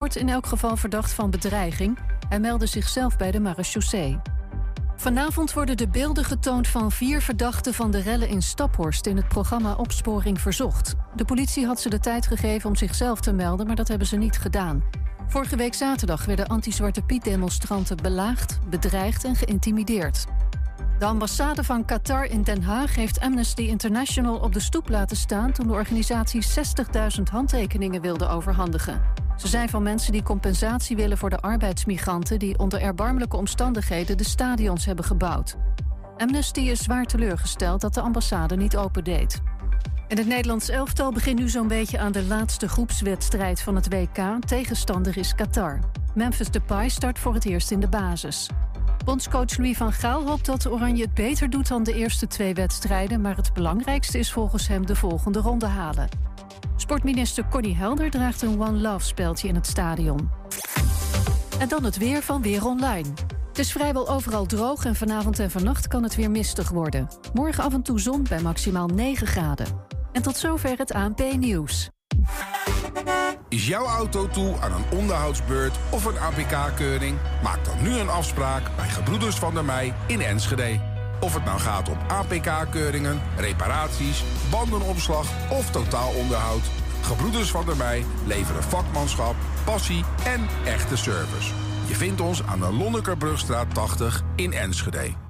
wordt in elk geval verdacht van bedreiging. Hij meldde zichzelf bij de marechaussee. Vanavond worden de beelden getoond van vier verdachten van de rellen in Staphorst in het programma Opsporing Verzocht. De politie had ze de tijd gegeven om zichzelf te melden, maar dat hebben ze niet gedaan. Vorige week zaterdag werden anti-Zwarte Piet-demonstranten belaagd, bedreigd en geïntimideerd. De ambassade van Qatar in Den Haag heeft Amnesty International op de stoep laten staan toen de organisatie 60.000 handtekeningen wilde overhandigen. Ze zijn van mensen die compensatie willen voor de arbeidsmigranten die onder erbarmelijke omstandigheden de stadions hebben gebouwd. Amnesty is zwaar teleurgesteld dat de ambassade niet opendeed. En het Nederlands elftal begint nu zo'n beetje aan de laatste groepswedstrijd van het WK. Tegenstander is Qatar. Memphis Depay start voor het eerst in de basis. Bondscoach Louis van Gaal hoopt dat Oranje het beter doet dan de eerste twee wedstrijden, maar het belangrijkste is volgens hem de volgende ronde halen. Sportminister Connie Helder draagt een One Love speldje in het stadion. En dan het weer van Weer Online. Het is vrijwel overal droog en vanavond en vannacht kan het weer mistig worden. Morgen af en toe zon bij maximaal 9 graden. En tot zover het ANP-nieuws. Is jouw auto toe aan een onderhoudsbeurt of een APK-keuring? Maak dan nu een afspraak bij Gebroeders van der Mei in Enschede. Of het nou gaat om APK-keuringen, reparaties, bandenopslag of totaalonderhoud. Gebroeders van der Mei leveren vakmanschap, passie en echte service. Je vindt ons aan de Lonnekerbrugstraat 80 in Enschede.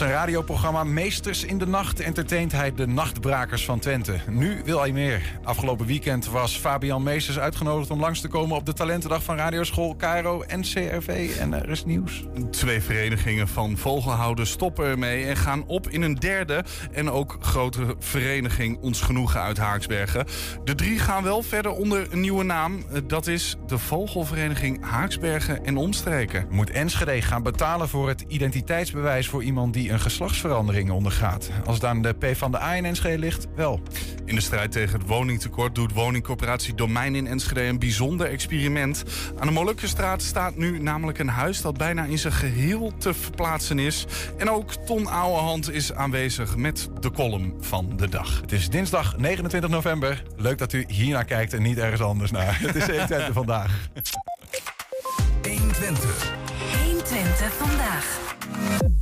Zijn radioprogramma Meesters in de Nacht entertaint hij de nachtbrakers van Twente. Nu wil hij meer. Afgelopen weekend was Fabian Meesters uitgenodigd om langs te komen op de talentendag van Radioschool Cairo en CRV. En er is nieuws. Twee verenigingen van vogelhouders stoppen ermee en gaan op in een derde en ook grotere vereniging Ons Genoegen uit Haaksbergen. De drie gaan wel verder onder een nieuwe naam. Dat is de Vogelvereniging Haaksbergen en Omstreken. Moet Enschede gaan betalen voor het identiteitsbewijs voor iemand die een geslachtsverandering ondergaat. Als het aan de P van de A in Enschede ligt, wel. In de strijd tegen het woningtekort doet woningcorporatie Domein in Enschede een bijzonder experiment. Aan de Molukkenstraat staat nu namelijk een huis dat bijna in zijn geheel te verplaatsen is. En ook Ton Ouwehand is aanwezig met de column van de dag. Het is dinsdag 29 november. Leuk dat u hiernaar kijkt en niet ergens anders naar. Het is 120 vandaag. 120. 120 vandaag.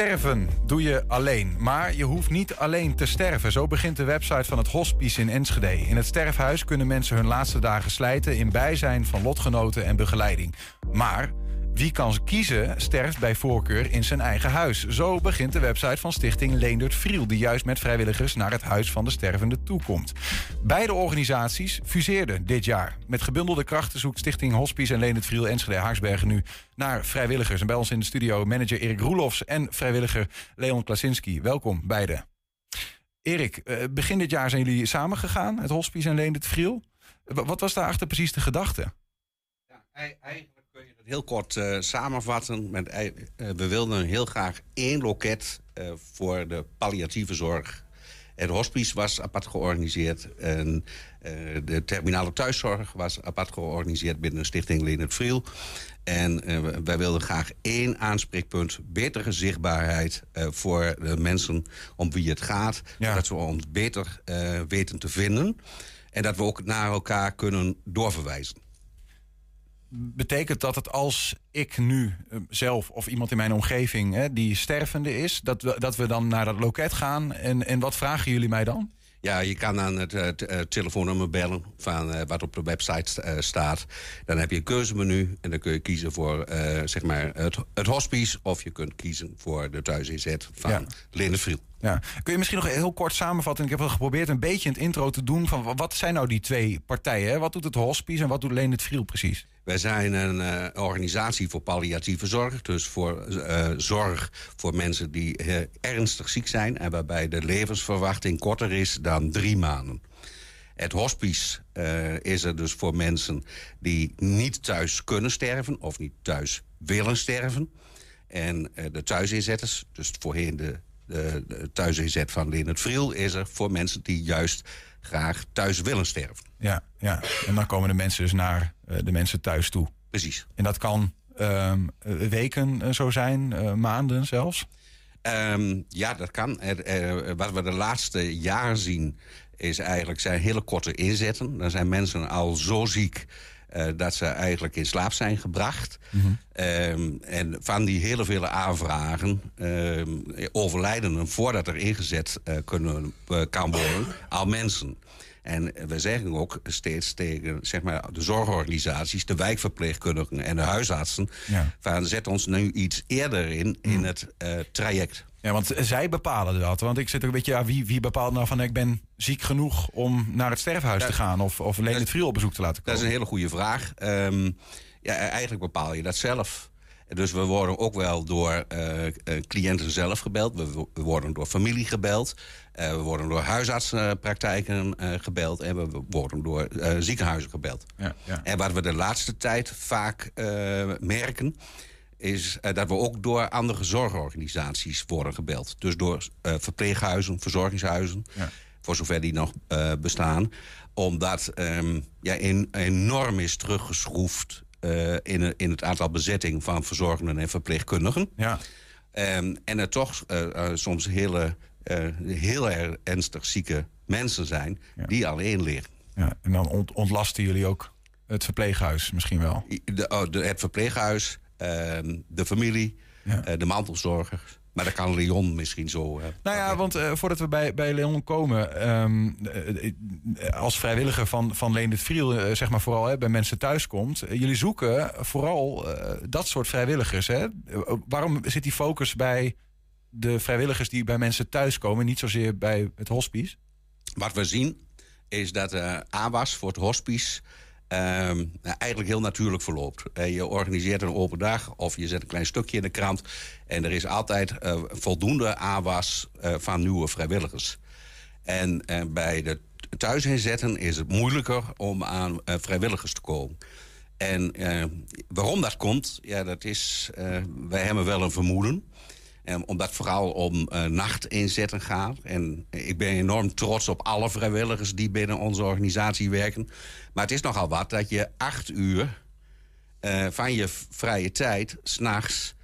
Sterven doe je alleen, maar je hoeft niet alleen te sterven. Zo begint de website van het Hospice in Enschede. In het sterfhuis kunnen mensen hun laatste dagen slijten in bijzijn van lotgenoten en begeleiding. Maar wie kan kiezen, sterft bij voorkeur in zijn eigen huis. Zo begint de website van stichting Leendert Vriel... die juist met vrijwilligers naar het huis van de stervende toekomt. Beide organisaties fuseerden dit jaar. Met gebundelde krachten zoekt stichting Hospice en Leendert Vriel Enschede Haaksbergen nu naar vrijwilligers. En bij ons in de studio manager Erik Roelofs en vrijwilliger Leon Klasinski. Welkom beiden. Erik, eh, begin dit jaar zijn jullie samengegaan, het Hospice en Leendert Vriel. Wat was daarachter precies de gedachte? Ja, heel kort uh, samenvatten. Met, uh, we wilden heel graag één loket uh, voor de palliatieve zorg. Het hospice was apart georganiseerd. En de terminale thuiszorg was apart georganiseerd binnen de stichting Leonard Vriel. En wij wilden graag één aanspreekpunt, betere zichtbaarheid voor de mensen om wie het gaat. Ja. Zodat we ons beter weten te vinden. En dat we ook naar elkaar kunnen doorverwijzen betekent dat het als ik nu eh, zelf of iemand in mijn omgeving hè, die stervende is, dat we, dat we dan naar dat loket gaan? En, en wat vragen jullie mij dan? Ja, je kan aan het uh, telefoonnummer bellen van uh, wat op de website staat. Dan heb je een keuzemenu en dan kun je kiezen voor zeg maar het, het hospice... of je kunt kiezen voor de thuisinzet van ja. Linde Ja. Kun je misschien nog heel kort samenvatten? Ik heb geprobeerd een beetje in het intro te doen... van wat zijn nou die twee partijen? Wat doet het hospice en wat doet Leen het Vriel precies? Wij zijn een uh, organisatie voor palliatieve zorg. Dus voor uh, zorg voor mensen die uh, ernstig ziek zijn... en waarbij de levensverwachting korter is dan drie maanden. Het hospice is er dus voor mensen die niet thuis kunnen sterven... of niet thuis willen sterven. En de thuisinzetters, dus voorheen de de, de thuisinzet van Leonard Vriel is er voor mensen die juist graag thuis willen sterven. Ja, ja. En dan komen de mensen dus naar eh, de mensen thuis toe. Precies. En dat kan ehm, eh, weken eh, zo zijn, eh, maanden zelfs. Ehm, ja, dat kan. Er, er- wat we de laatste jaren zien is eigenlijk zijn hele korte inzetten. Dan zijn mensen al zo ziek eh, dat ze eigenlijk in slaap zijn gebracht. Ehm, en van die hele vele aanvragen ehm, overlijden er voordat er ingezet eh, kunnen, eh, kan worden al mensen. En we zeggen ook steeds tegen zeg maar, de zorgorganisaties, de wijkverpleegkundigen en de huisartsen: Ja. van zet ons nu iets eerder in, in het eh, traject. Ja, want zij bepalen dat. Want ik zit ook een beetje, ja, wie, wie bepaalt nou van ik ben ziek genoeg om naar het sterfhuis te gaan of, of alleen het Vriel op bezoek te laten Dat komen? is een hele goede vraag. Ehm, ja, eigenlijk bepaal je dat zelf. Dus we worden ook wel door eh, eh, cliënten zelf gebeld. We, we worden door familie gebeld. Eh, we worden door huisartsenpraktijken gebeld. En we worden door ziekenhuizen gebeld. Ja, ja. En wat we de laatste tijd vaak merken... is dat we ook door andere zorgorganisaties worden gebeld. Dus door verpleeghuizen, verzorgingshuizen... Ja. voor zover die nog bestaan. Omdat ehm, ja, enorm is teruggeschroefd... eh, in, in het aantal bezetting van verzorgenden en verpleegkundigen. Ja. Ehm, en er toch eh, eh, soms hele, heel erg ernstig zieke mensen zijn... Ja. die alleen liggen. ja. En dan ont- ontlasten jullie ook het verpleeghuis misschien wel. De, oh, de, het verpleeghuis, ehm, de familie, Ja. de mantelzorgers. Maar dat kan Leon misschien zo... eh, Nou ja, want eh, voordat we bij, bij Leon komen, ehm, eh, eh, als vrijwilliger van, van Leen het Vriel, zeg maar vooral hè, bij mensen thuiskomt, eh, jullie zoeken vooral dat soort vrijwilligers. Hè? Waarom zit die focus bij de vrijwilligers die bij mensen thuiskomen, niet zozeer bij het hospice? Wat we zien is dat AWAS voor het hospice... ehm, nou, eigenlijk heel natuurlijk verloopt. Eh, je organiseert een open dag of je zet een klein stukje in de krant... en er is altijd eh, voldoende AWAS eh, van nieuwe vrijwilligers. En bij de thuisinzetten is het moeilijker om aan vrijwilligers te komen. En waarom dat komt, ja, dat is... wij hebben wel een vermoeden... En omdat het vooral om eh, nachtinzetten gaat. En ik ben enorm trots op alle vrijwilligers die binnen onze organisatie werken. Maar het is nogal wat dat je acht uur eh, van je vrije tijd... s'nachts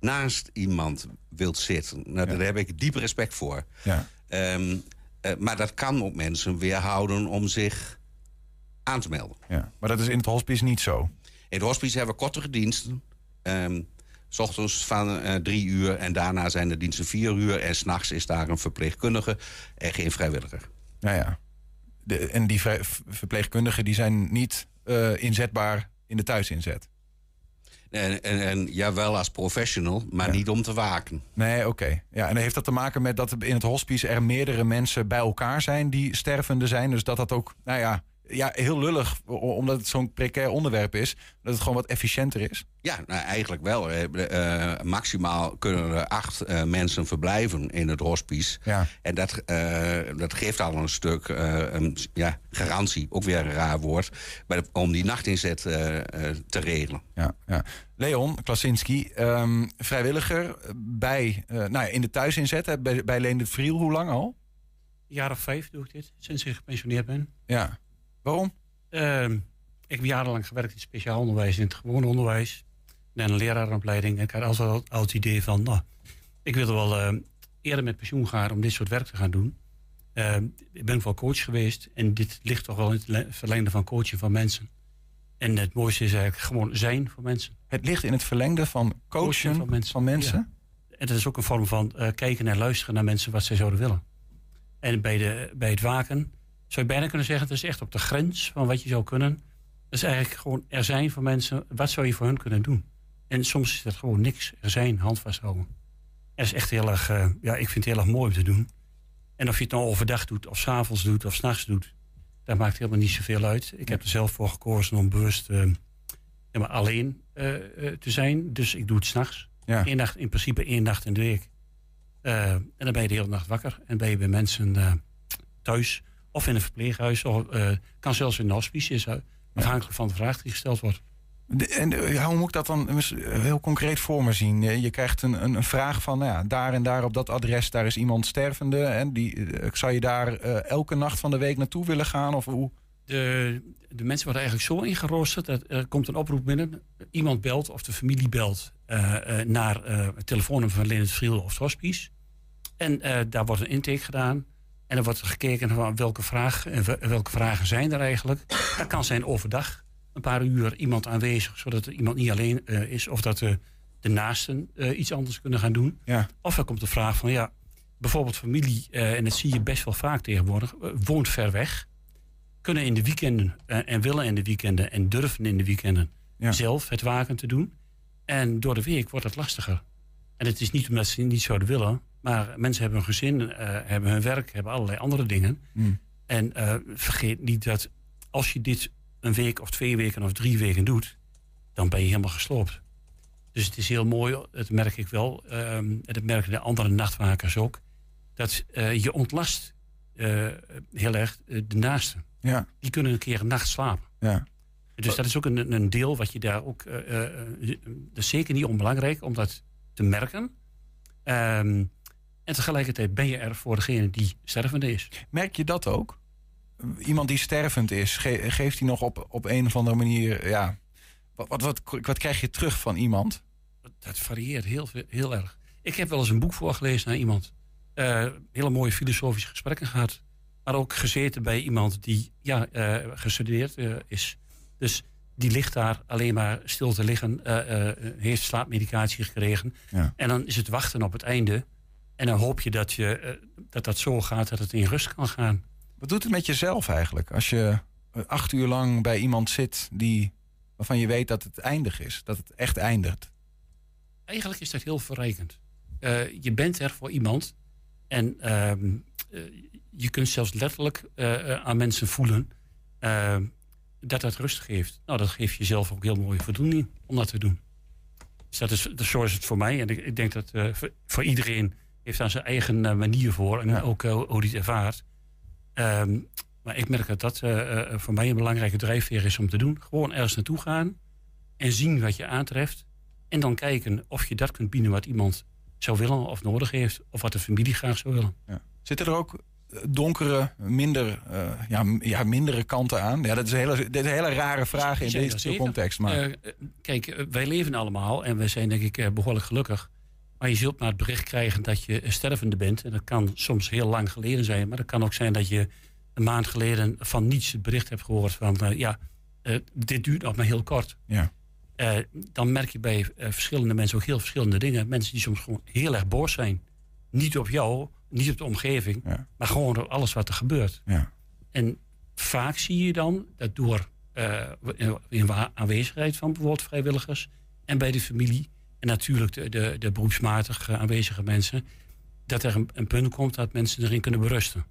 naast iemand wilt zitten. Nou, Daar heb ik diep respect voor. Ja. Ehm, eh, maar dat kan ook mensen weerhouden om zich aan te melden. Ja. Maar dat is in het hospice niet zo. In het hospice hebben we kortere diensten. Ehm, s ochtends van eh, drie uur en daarna zijn de diensten vier uur. En s'nachts is daar een verpleegkundige en geen vrijwilliger. Nou ja. De, en die verpleegkundigen die zijn niet eh, inzetbaar in de thuisinzet. En, en, en jawel als professional, maar Ja. niet om te waken. Nee, oké. Ja, en heeft dat te maken met dat in het hospice er meerdere mensen bij elkaar zijn die stervende zijn? Dus dat dat ook, nou ja, ja heel lullig, omdat het zo'n precair onderwerp is, dat het gewoon wat efficiënter is. Ja, nou, eigenlijk wel. Eh, eh, maximaal kunnen er acht eh, mensen verblijven in het hospice. Ja. En dat, eh, dat geeft al een stuk eh, een, ja, garantie, ook weer een raar woord... de- om die nachtinzet eh, eh, te regelen. Ja, ja. Leon Klasinski, ehm, vrijwilliger bij, eh, nou ja, in de thuisinzet hè, bij, bij Leen de Vriel. Hoe lang al? Een jaar of vijf doe ik dit, sinds ik gepensioneerd ben. Ja. Waarom? Ehm, ik heb jarenlang gewerkt in speciaal onderwijs, in het gewone onderwijs. En een leraaropleiding. En ik had altijd al, het idee van, nou, ik wilde wel eh, eerder met pensioen gaan om dit soort werk te gaan doen. Ehm, ik ben wel coach geweest en dit ligt toch wel in het le- verlengde van coachen van mensen. En het mooiste is eigenlijk gewoon zijn voor mensen. Het ligt in het verlengde van coachen, van mensen. Van mensen. En dat is ook een vorm van eh, kijken en luisteren naar mensen wat zij zouden willen. En bij, de, bij het waken zou je bijna kunnen zeggen, het is echt op de grens van wat je zou kunnen. Dat is eigenlijk gewoon er zijn voor mensen, wat zou je voor hun kunnen doen? En soms is dat gewoon niks, er zijn, hand vasthouden. Dat is echt heel erg, eh, ja, ik vind het heel erg mooi om te doen. En of je het nou overdag doet, of s'avonds doet, of s'nachts doet, dat maakt helemaal niet zoveel uit. Ik heb er zelf voor gekozen om bewust eh, alleen eh, te zijn, dus ik doe het s'nachts. Ja. Eén nacht, in principe één nacht in de week. En dan ben je de hele nacht wakker. En ben je bij mensen thuis. Of in een verpleeghuis. Of eh, kan zelfs in een hospice. Is, eh, afhankelijk van de vraag die gesteld wordt. De- en eh, hoe moet ik dat dan heel concreet voor me zien? Je krijgt een, een, een vraag van, nou ja, daar en daar op dat adres, daar is iemand stervende. En die, zou je daar elke nacht van de week naartoe willen gaan? Of hoe? De, de mensen worden eigenlijk zo ingeroosterd. Dat er komt een oproep binnen. Iemand belt of de familie belt naar het telefoonnummer van Leonard Vriel of het hospice. En daar wordt een intake gedaan. En er wordt gekeken naar welke, vraag, welke vragen zijn er eigenlijk. Dat kan zijn overdag. Een paar uur iemand aanwezig, zodat er iemand niet alleen eh, is. Of dat de, de naasten eh, iets anders kunnen gaan doen. Ja, Of er komt de vraag van ja, bijvoorbeeld familie, eh, en dat zie je best wel vaak tegenwoordig, eh, woont ver weg. Kunnen in de weekenden eh, en willen in de weekenden en durven in de weekenden Ja. zelf het waken te doen. En door de week wordt het lastiger. En het is niet omdat ze niet zouden willen, maar mensen hebben een gezin, eh, hebben hun werk, hebben allerlei andere dingen. Hmm. En eh, vergeet niet dat als je dit een week of twee weken of drie weken doet, dan ben je helemaal gesloopt. Dus het is heel mooi, dat merk ik wel, ehm, en dat merken de andere nachtwakers ook, dat eh, je ontlast heel erg de naasten. ja, Die kunnen een keer een nacht slapen. ja. Dus dat is ook een, een deel wat je daar ook. dat is zeker niet onbelangrijk om dat te merken. Ehm, en tegelijkertijd ben je er voor degene die stervende is. Merk je dat ook? Iemand die stervend is, ge- geeft hij nog op, op een of andere manier... Ja, wat, wat, wat, wat krijg je terug van iemand? Dat varieert heel, veel- heel erg. Ik heb wel eens een boek voorgelezen naar iemand. Eh, hele mooie filosofische gesprekken gehad. Maar ook gezeten bij iemand die ja, eh, gestudeerd eh, is. Dus die ligt daar alleen maar stil te liggen. eh, eh, heeft slaapmedicatie gekregen. Ja. En dan is het wachten op het einde. En dan hoop je dat, je, eh, dat dat zo gaat dat het in rust kan gaan. Wat doet het met jezelf eigenlijk? Als je eh, acht uur lang bij iemand zit die, waarvan je weet dat het eindig is. Dat het echt eindigt. Eigenlijk is dat heel verrijkend. Eh, je bent er voor iemand. En ehm, eh, je kunt zelfs letterlijk aan mensen voelen ehm, dat dat rust geeft. Nou, dat geeft jezelf ook heel mooie voldoening om dat te doen. Dus dat is, zo is het voor mij. En ik, ik denk dat voor iedereen heeft daar zijn eigen eh, manier voor. En Ja. ook eh, hoe hij het ervaart. Ehm, maar ik merk dat dat eh, voor mij een belangrijke drijfveer is om te doen. Gewoon ergens naartoe gaan. En zien wat je aantreft. En dan kijken of je dat kunt bieden wat iemand zou willen of nodig heeft. Of wat de familie graag zou willen. Zitten er ook donkere, minder, ja, ja, mindere kanten aan? Ja, dat is een hele, dit is een hele rare vraag in Die deze context. Maar kijk, wij leven allemaal en we zijn denk ik eh, behoorlijk gelukkig. Maar je zult maar het bericht krijgen dat je stervende bent. En dat kan soms heel lang geleden zijn. Maar dat kan ook zijn dat je een maand geleden van niets het bericht hebt gehoord van... eh, ja, eh, dit duurt nog maar heel kort. ja, Eh, dan merk je bij verschillende mensen ook heel verschillende dingen. Mensen die soms gewoon heel erg boos zijn. Niet op jou, niet op de omgeving, Ja. maar gewoon op alles wat er gebeurt. ja, En vaak zie je dan dat door in- aanwezigheid van bijvoorbeeld vrijwilligers en bij de familie en natuurlijk de, de, de beroepsmatig eh, aanwezige mensen, dat er een, een punt komt dat mensen erin kunnen berusten.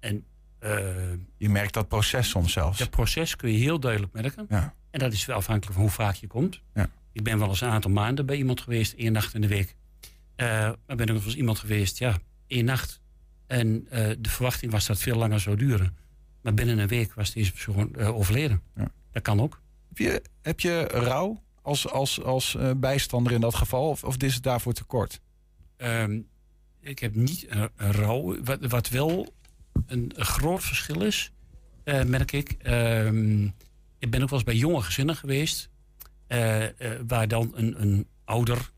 En eh, je merkt dat proces soms zelfs. dat proces kun je heel duidelijk merken. Ja, En dat is wel afhankelijk van hoe vaak je komt. Ja. Ik ben wel eens een aantal maanden bij iemand geweest, één nacht in de week. Eh, maar ben ik nog eens iemand geweest, ja, één nacht. En de verwachting was dat het veel langer zou duren. Maar binnen een week was deze persoon overleden. Ja. Dat kan ook. Heb je, heb je rouw als, als, als eh, bijstander in dat geval? Of, of is het daarvoor te kort? Ehm, ik heb niet een, een rouw. Wat, wat wel een, groot verschil is, eh, merk ik. Ehm, ik ben ook wel eens bij jonge gezinnen geweest. eh, waar dan een, een ouder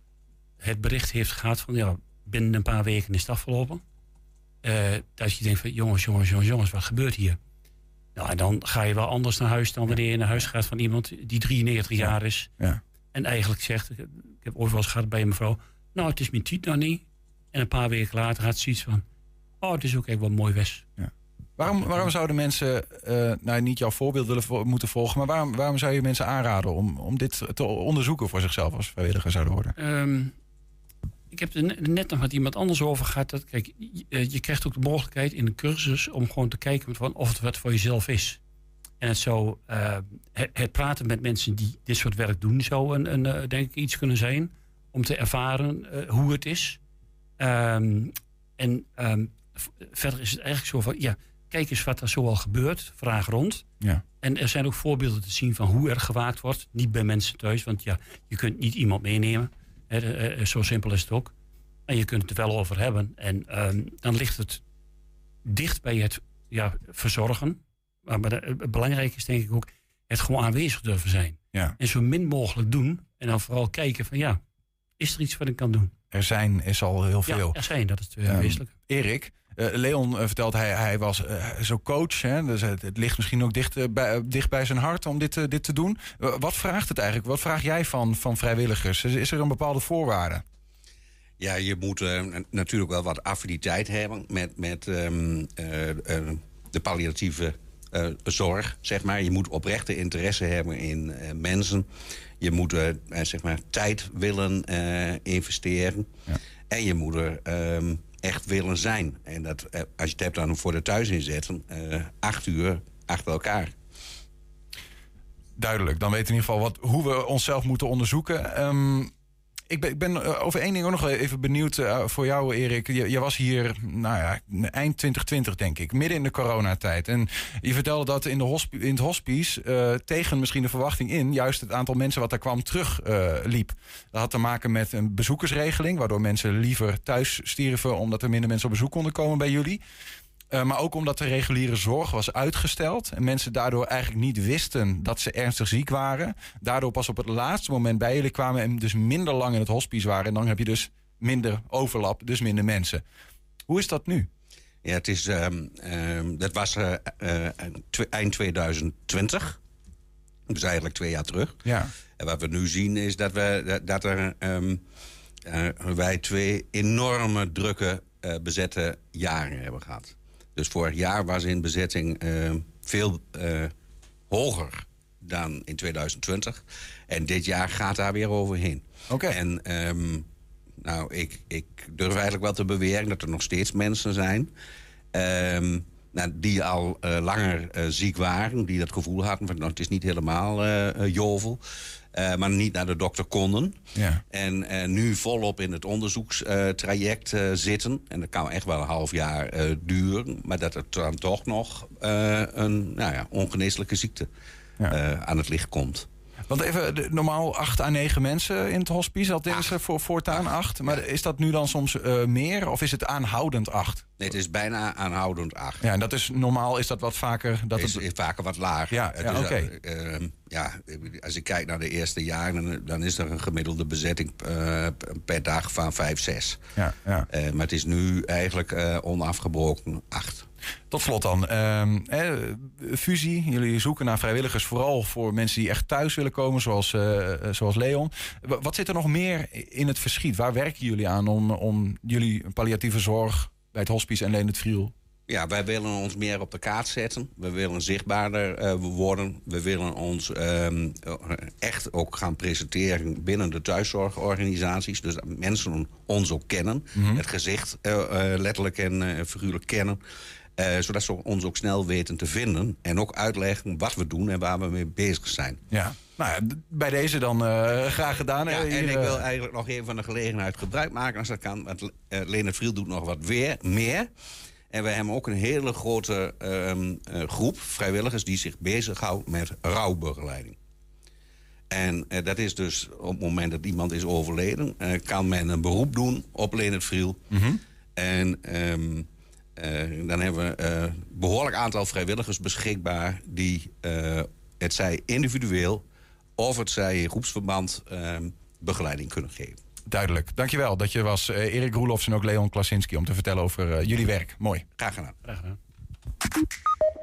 het bericht heeft gehad van... ja, binnen een paar weken is het afgelopen. Dat je denkt van jongens, jongens, jongens, jongens, wat gebeurt hier? Nou, en dan ga je wel anders naar huis dan wanneer je naar huis gaat van iemand die 93 jaar is. Ja. En eigenlijk zegt, ik heb- ooit wel eens gehad bij een mevrouw... nou, het is mijn tiet nog niet. En een paar weken later had ze iets van... oh, het is ook echt wel mooi wes. Waarom, waarom zouden mensen, eh, nou niet jouw voorbeeld willen vo- moeten volgen, maar waarom, waarom zou je mensen aanraden om, om dit te onderzoeken voor zichzelf als vrijwilliger zouden worden? Ehm, ik heb er ne- net nog met iemand anders over gehad. Dat, kijk, je, eh, je krijgt ook de mogelijkheid in een cursus om gewoon te kijken van of het wat voor jezelf is. En het zou eh, het, het praten met mensen die dit soort werk doen, zou een, een, eh, denk ik iets kunnen zijn om te ervaren hoe het is. Ehm, en ehm, verder is het eigenlijk zo van, ja, kijk eens wat er zoal gebeurt. Vraag rond. Ja. En er zijn ook voorbeelden te zien van hoe er gewaakt wordt. Niet bij mensen thuis, want ja, je kunt niet iemand meenemen. Eh, eh, zo simpel is het ook. En je kunt het er wel over hebben. En ehm, dan ligt het dicht bij het ja, verzorgen. Maar, maar de- het belangrijk is denk ik ook het gewoon aanwezig durven zijn. Ja. En zo min mogelijk doen. En dan vooral kijken van ja, is er iets wat ik kan doen? Er zijn is al heel Ja, veel. er zijn, dat is het Ehm, uh. Erik, eh, Leon eh, vertelt, hij, hij was eh, zo coach. Hè, dus het, het ligt misschien ook dicht, bij, dicht bij zijn hart om dit, dit te doen. Wat vraagt het eigenlijk? Wat vraag jij van, van vrijwilligers? Is, is er een bepaalde voorwaarde? Ja, je moet natuurlijk wel wat affiniteit hebben met, met ehm, eh, eh, de palliatieve zorg, zeg maar. Je moet oprechte interesse hebben in mensen. Je moet zeg maar tijd willen investeren. Ja. En je moet er ehm, echt willen zijn. En dat, eh, als je het hebt dan voor de thuisinzetten, eh acht uur achter elkaar. Duidelijk, dan weten we in ieder geval wat, hoe we onszelf moeten onderzoeken. Ehm, ik ben, ik ben eh, over één ding ook nog even benieuwd eh, voor jou, Erik. Je, je was hier, nou ja, eind 2020 denk ik, midden in de coronatijd. En je vertelde dat in, de in het hospice, eh, tegen misschien de verwachting in, juist het aantal mensen wat daar kwam terug eh, liep. Dat had te maken met een bezoekersregeling, waardoor mensen liever thuis stierven omdat er minder mensen op bezoek konden komen bij jullie. Uh, maar ook omdat de reguliere zorg was uitgesteld. En mensen daardoor eigenlijk niet wisten dat ze ernstig ziek waren. Daardoor pas op het laatste moment bij jullie kwamen en dus minder lang in het hospice waren. En dan heb je dus minder overlap, dus minder mensen. Hoe is dat nu? Ja, het is, um, um, dat was uh, uh, eind 2020. Dus eigenlijk twee jaar terug. Ja. En wat we nu zien is dat, we, dat, dat er, um, uh, wij twee enorme drukke bezette jaren hebben gehad. Dus vorig jaar was in bezetting uh, veel uh, hoger dan in 2020. En dit jaar gaat daar weer overheen. Oké. Okay. En um, nou, ik, ik durf eigenlijk wel te beweren dat er nog steeds mensen zijn... Um, nou, die al uh, langer ziek waren, die dat gevoel hadden... van nou, het is niet helemaal jovel... Uh, maar niet naar de dokter konden. Ja. En uh, nu volop in het onderzoekstraject uh, zitten. En dat kan echt wel een half jaar duren. Maar dat er dan toch nog een nou ja, ongeneeslijke ziekte ja. aan het licht komt. Want even, de, normaal acht à negen mensen in het hospice. Dat is er voor, voortaan acht. acht. Maar ja. is dat nu dan soms uh, meer of is het aanhoudend acht? Nee, het is bijna aanhoudend acht. Ja, en dat is normaal is dat wat vaker... Dat is, het... is vaker wat lager. Ja, ja oké. Okay. Uh, uh, ja, als ik kijk naar de eerste jaren... dan is er een gemiddelde bezetting uh, per dag van vijf, zes. Ja, ja. Maar het is nu eigenlijk onafgebroken acht. Tot slot dan. Uh, eh, fusie. Jullie zoeken naar vrijwilligers vooral voor mensen die echt thuis willen komen, zoals, uh, zoals Leon. Wat zit er nog meer in het verschiet? Waar werken jullie aan om, om jullie palliatieve zorg bij het hospice en Leen het Vriel? Ja, wij willen ons meer op de kaart zetten. We willen zichtbaarder uh, worden. We willen ons um, echt ook gaan presenteren binnen de thuiszorgorganisaties. Dus dat mensen ons ook kennen. Mm -hmm. Het gezicht letterlijk en figuurlijk kennen. Uh, zodat ze ons ook snel weten te vinden. En ook uitleggen wat we doen en waar we mee bezig zijn. Ja, nou ja, bij deze dan uh, graag gedaan. Ja, en ik wil eigenlijk nog even van de gelegenheid gebruik maken als dat kan. Want Lene Vriel doet nog wat weer, meer. En we hebben ook een hele grote um, groep vrijwilligers... die zich bezighoudt met rouwbegeleiding. En dat is dus op het moment dat iemand is overleden... kan men een beroep doen op Lene Vriel. Mm -hmm. En... Um, uh, dan hebben we een uh, behoorlijk aantal vrijwilligers beschikbaar... die uh, het zij individueel of het zij in groepsverband begeleiding kunnen geven. Duidelijk. Dankjewel dat je was, Erik Roelofs en ook Leon Klasinski... om te vertellen over jullie werk. Mooi. Graag gedaan. Graag gedaan.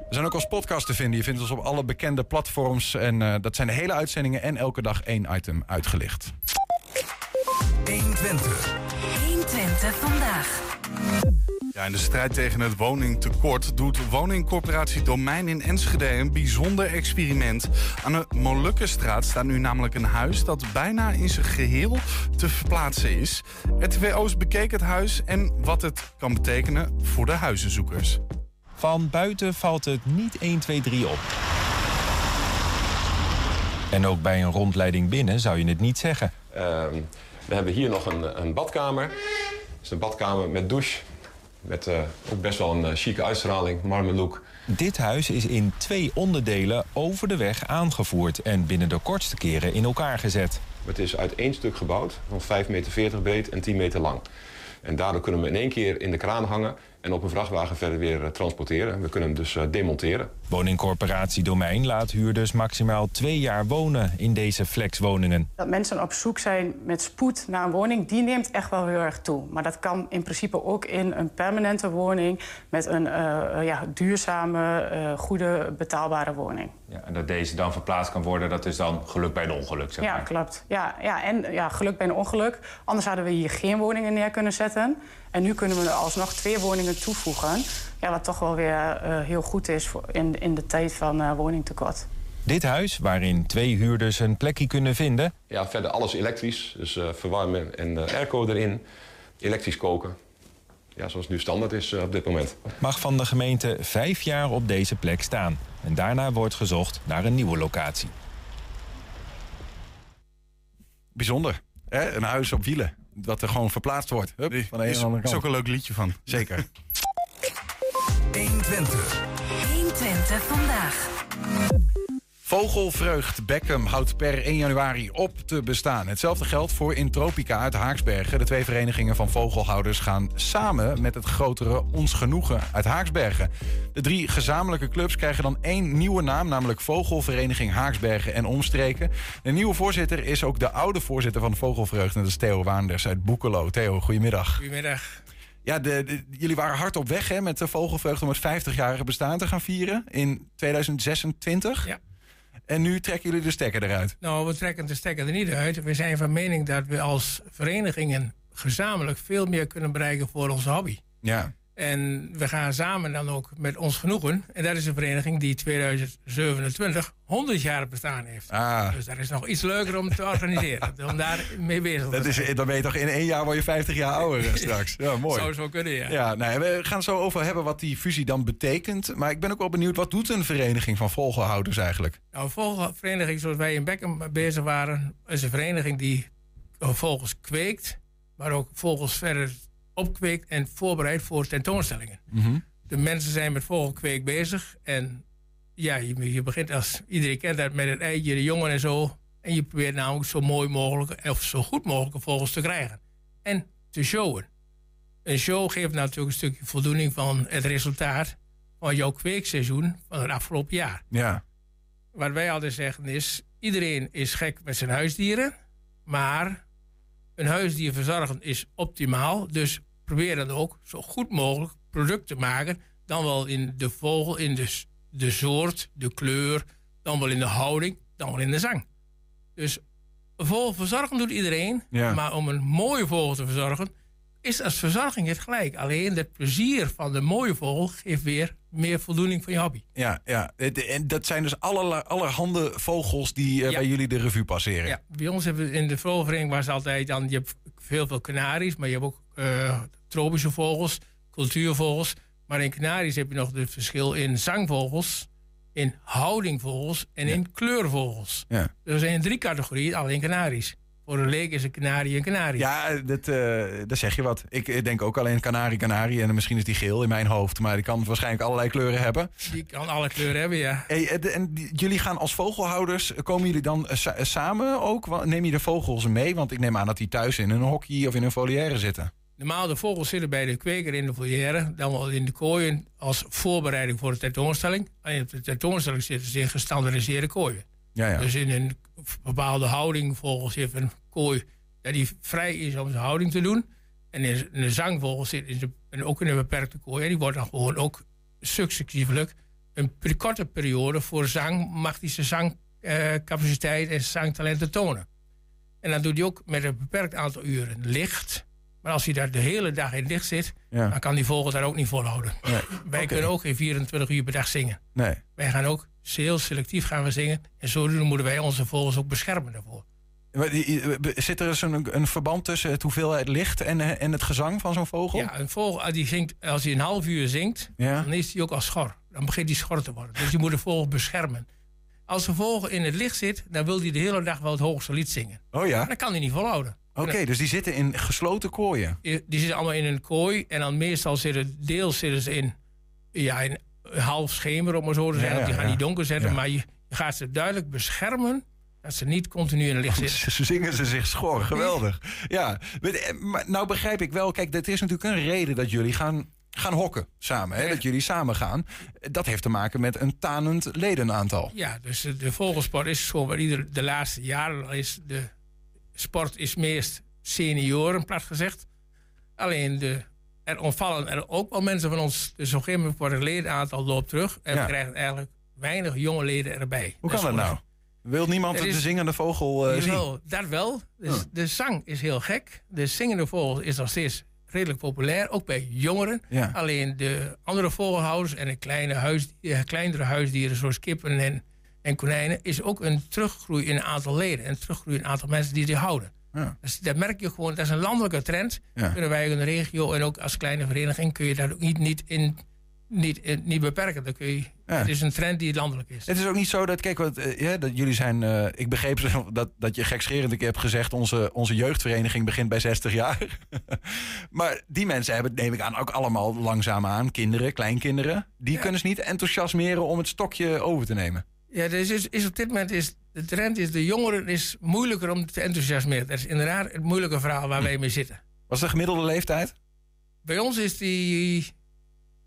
We zijn ook als podcast te vinden. Je vindt ons op alle bekende platforms. En dat zijn de hele uitzendingen en elke dag één item uitgelicht. 120. 120 vandaag. Ja, in de strijd tegen het woningtekort doet woningcorporatie Domein in Enschede een bijzonder experiment. Aan de Molukkenstraat staat nu namelijk een huis dat bijna in zijn geheel te verplaatsen is. RTV Oost bekeek het huis en wat het kan betekenen voor de huizenzoekers. Van buiten valt het niet 1, 2, 3 op. En ook bij een rondleiding binnen zou je het niet zeggen. Uh, we hebben hier nog een, een badkamer. Dat is een badkamer met douche. Met uh, ook best wel een uh, chique uitstraling, marmer look. Dit huis is in twee onderdelen over de weg aangevoerd en binnen de kortste keren in elkaar gezet. Het is uit één stuk gebouwd, van 5,40 meter breed en 10 meter lang. En daardoor kunnen we in één keer in de kraan hangen en op een vrachtwagen verder weer transporteren. We kunnen hem dus demonteren. Woningcorporatie Domein laat huurders maximaal twee jaar wonen in deze flexwoningen. Dat mensen op zoek zijn met spoed naar een woning, die neemt echt wel heel erg toe. Maar dat kan in principe ook in een permanente woning met een uh, ja, duurzame, uh, goede, betaalbare woning. Ja, en dat deze dan verplaatst kan worden, dat is dan geluk bij een ongeluk, zeg ja, maar. Ja, klopt. Ja, ja, en ja, geluk bij een ongeluk. Anders hadden we hier geen woningen neer kunnen zetten. En nu kunnen we er alsnog twee woningen toevoegen. Ja, wat toch wel weer uh, heel goed is voor in, in de tijd van uh, woningtekort. Dit huis, waarin twee huurders een plekje kunnen vinden... Ja, verder alles elektrisch. Dus uh, verwarmen en airco erin. Elektrisch koken. Ja, zoals het nu standaard is op dit moment. Mag van de gemeente vijf jaar op deze plek staan. En daarna wordt gezocht naar een nieuwe locatie. Bijzonder. Hè? Een huis op wielen. Dat er gewoon verplaatst wordt. Hup, van de een is, andere kant. is ook een leuk liedje van. Zeker. 120. 120 vandaag. Vogelvreugd Beckham houdt per 1 januari op te bestaan. Hetzelfde geldt voor Intropica uit Haaksbergen. De twee verenigingen van vogelhouders gaan samen met het grotere Ons Genoegen uit Haaksbergen. De drie gezamenlijke clubs krijgen dan één nieuwe naam, namelijk Vogelvereniging Haaksbergen en Omstreken. De nieuwe voorzitter is ook de oude voorzitter van Vogelvreugd, en dat is Theo Waanders uit Boekelo. Theo, goedemiddag. Goedemiddag. Ja, de, de, jullie waren hard op weg hè, met de Vogelvreugd om het 50-jarige bestaan te gaan vieren in 2026. Ja. En nu trekken jullie de stekker eruit. Nou, we trekken de stekker er niet uit. We zijn van mening dat we als verenigingen gezamenlijk veel meer kunnen bereiken voor onze hobby. Ja. En we gaan samen dan ook met ons genoegen. En dat is een vereniging die 2027 100 jaar bestaan heeft. Ah. Dus dat is nog iets leuker om te organiseren. om daar mee bezig te Dat is, zijn. dan ben je toch in één jaar word je 50 jaar ouder straks. Ja, mooi. Zou zo kunnen, ja. Ja, nou, we gaan het zo over hebben wat die fusie dan betekent. Maar ik ben ook wel benieuwd, wat doet een vereniging van vogelhouders eigenlijk? Nou, een vogelvereniging zoals wij in Beckham bezig waren... is een vereniging die vogels kweekt... maar ook vogels verder opkweekt en voorbereidt voor tentoonstellingen. Mhm. De mensen zijn met vogelkweek bezig. En ja, je, je begint als... Iedereen kent dat met het eitje, de jongen en zo. En je probeert namelijk zo mooi mogelijk... of zo goed mogelijk vogels te krijgen. En te showen. Een show geeft natuurlijk een stukje voldoening van het resultaat... van jouw kweekseizoen van het afgelopen jaar. Ja. Wat wij altijd zeggen is... iedereen is gek met zijn huisdieren... maar een huisdier verzorgen is optimaal. Dus probeer dan ook zo goed mogelijk product te maken. Dan wel in de vogel, in de, de soort, de kleur. Dan wel in de houding, dan wel in de zang. Dus een vogel verzorgen doet iedereen. Ja. Maar om een mooie vogel te verzorgen... is als verzorging het gelijk. Alleen het plezier van de mooie vogel... geeft weer meer voldoening van je hobby. Ja, ja. En dat zijn dus allerlei, allerhande vogels die eh, Ja. bij jullie de revue passeren. Ja, bij ons hebben we in de vogelvereniging was altijd dan, je hebt heel veel kanaries, maar je hebt ook eh, tropische vogels, cultuurvogels. Maar in kanaries heb je nog het verschil in zangvogels, in houdingvogels en in kleurvogels. Ja. Er zijn drie categorieën, alleen kanaries. Voor een leek is een kanarie een kanarie. Ja, dat, eh daar zeg je wat. Ik denk ook alleen Canari, Canari. En misschien is die geel in mijn hoofd. Maar die kan waarschijnlijk allerlei kleuren hebben. Die kan alle kleuren hebben, ja. Hey, eh, en jullie gaan als vogelhouders, eh, komen jullie dan sa- samen ook? Neem je de vogels mee? Want ik neem aan dat die thuis in een hokje of in een volière zitten. Normaal de vogels zitten bij de kweker in de volière, dan wel in de kooien als voorbereiding voor de tentoonstelling. En op de tentoonstelling zitten ze in gestandardiseerde kooien. Ja, ja. Dus in een bepaalde houding vogels heeft een kooi ja, die vrij is om zijn houding te doen. En in een zangvogel zit in zijn- en ook in een beperkte kooi. En die wordt dan gewoon ook successievelijk een korte periode voor zang, mag hij zijn zangcapaciteit en zangtalenten tonen. En dan doet hij ook met een beperkt aantal uren licht. Maar als hij daar de hele dag in licht zit, Ja. dan kan die vogel daar ook niet volhouden. Nee. Wij kunnen ook geen 24 uur per dag zingen. Nee. Wij gaan ook heel selectief gaan we zingen. En zodoende moeten wij onze vogels ook beschermen daarvoor. Eh, Zit er dus een, een verband tussen het hoeveelheid licht en, eh, en het gezang van zo'n vogel? Ja, een vogel als die zingt, als hij een half uur zingt, Ja. dan is hij ook al schor. Dan begint hij schor te worden. Dus je moet de vogel beschermen. Als de vogel in het licht zit, dan wil hij de hele dag wel het hoogste lied zingen. Oh ja? Dat kan hij niet volhouden. Oké, dus die zitten in gesloten kooien. Die zitten allemaal in een kooi. En dan meestal zitten deels zitten ze in, ja, in half schemer, om maar zo te zeggen. Ja, die gaan niet donker zetten. Maar je, gaat ze duidelijk beschermen dat ze niet continu in het licht zitten. Ze zingen ze zich schor, geweldig. Ja, maar, eh, maar nou begrijp ik wel, kijk, het is natuurlijk een reden dat jullie gaan, gaan hokken samen. Hè? Dat jullie samen gaan. Dat heeft te maken met een tanend ledenaantal. Ja, dus de, vogelsport is wat ieder de laatste jaren is. De sport is meest senioren, plat gezegd. Alleen de, er ontvallen er ook wel mensen van ons. Dus op een gegeven moment wordt het ledenaantal loopt terug. En Ja. we krijgen eigenlijk weinig jonge leden erbij. Hoe kan dat nou? Wil niemand de zingende vogel eh, zien? Dat wel. Dus. De zang is heel gek. De zingende vogel is nog steeds redelijk populair, ook bij jongeren. Ja. Alleen de andere vogelhouders en de kleine huisdieren, kleinere huisdieren zoals kippen en, en konijnen... is ook een teruggroei in het aantal leden. En een teruggroei in het aantal mensen die die houden. Ja. Dus dat merk je gewoon, dat is een landelijke trend. Ja. Kunnen wij in de regio en ook als kleine vereniging... kun je dat ook niet, niet, in, niet, in- niet beperken. Dan kun je, Ja. Het is een trend die landelijk is. Het is ook niet zo dat, kijk, wat, eh, ja, dat jullie zijn. eh, ik begreep dat, dat je gekscherend een keer hebt gezegd: onze, onze jeugdvereniging begint bij 60 jaar. maar die mensen hebben, neem ik aan, ook allemaal langzaam aan. Kinderen, kleinkinderen. Die kunnen ze niet enthousiasmeren om het stokje over te nemen. Ja, dus is, is op dit moment is de trend is de jongeren is moeilijker om te enthousiasmeren. Dat is inderdaad het moeilijke verhaal waar wij mee zitten. Wat is de gemiddelde leeftijd? Bij ons is die,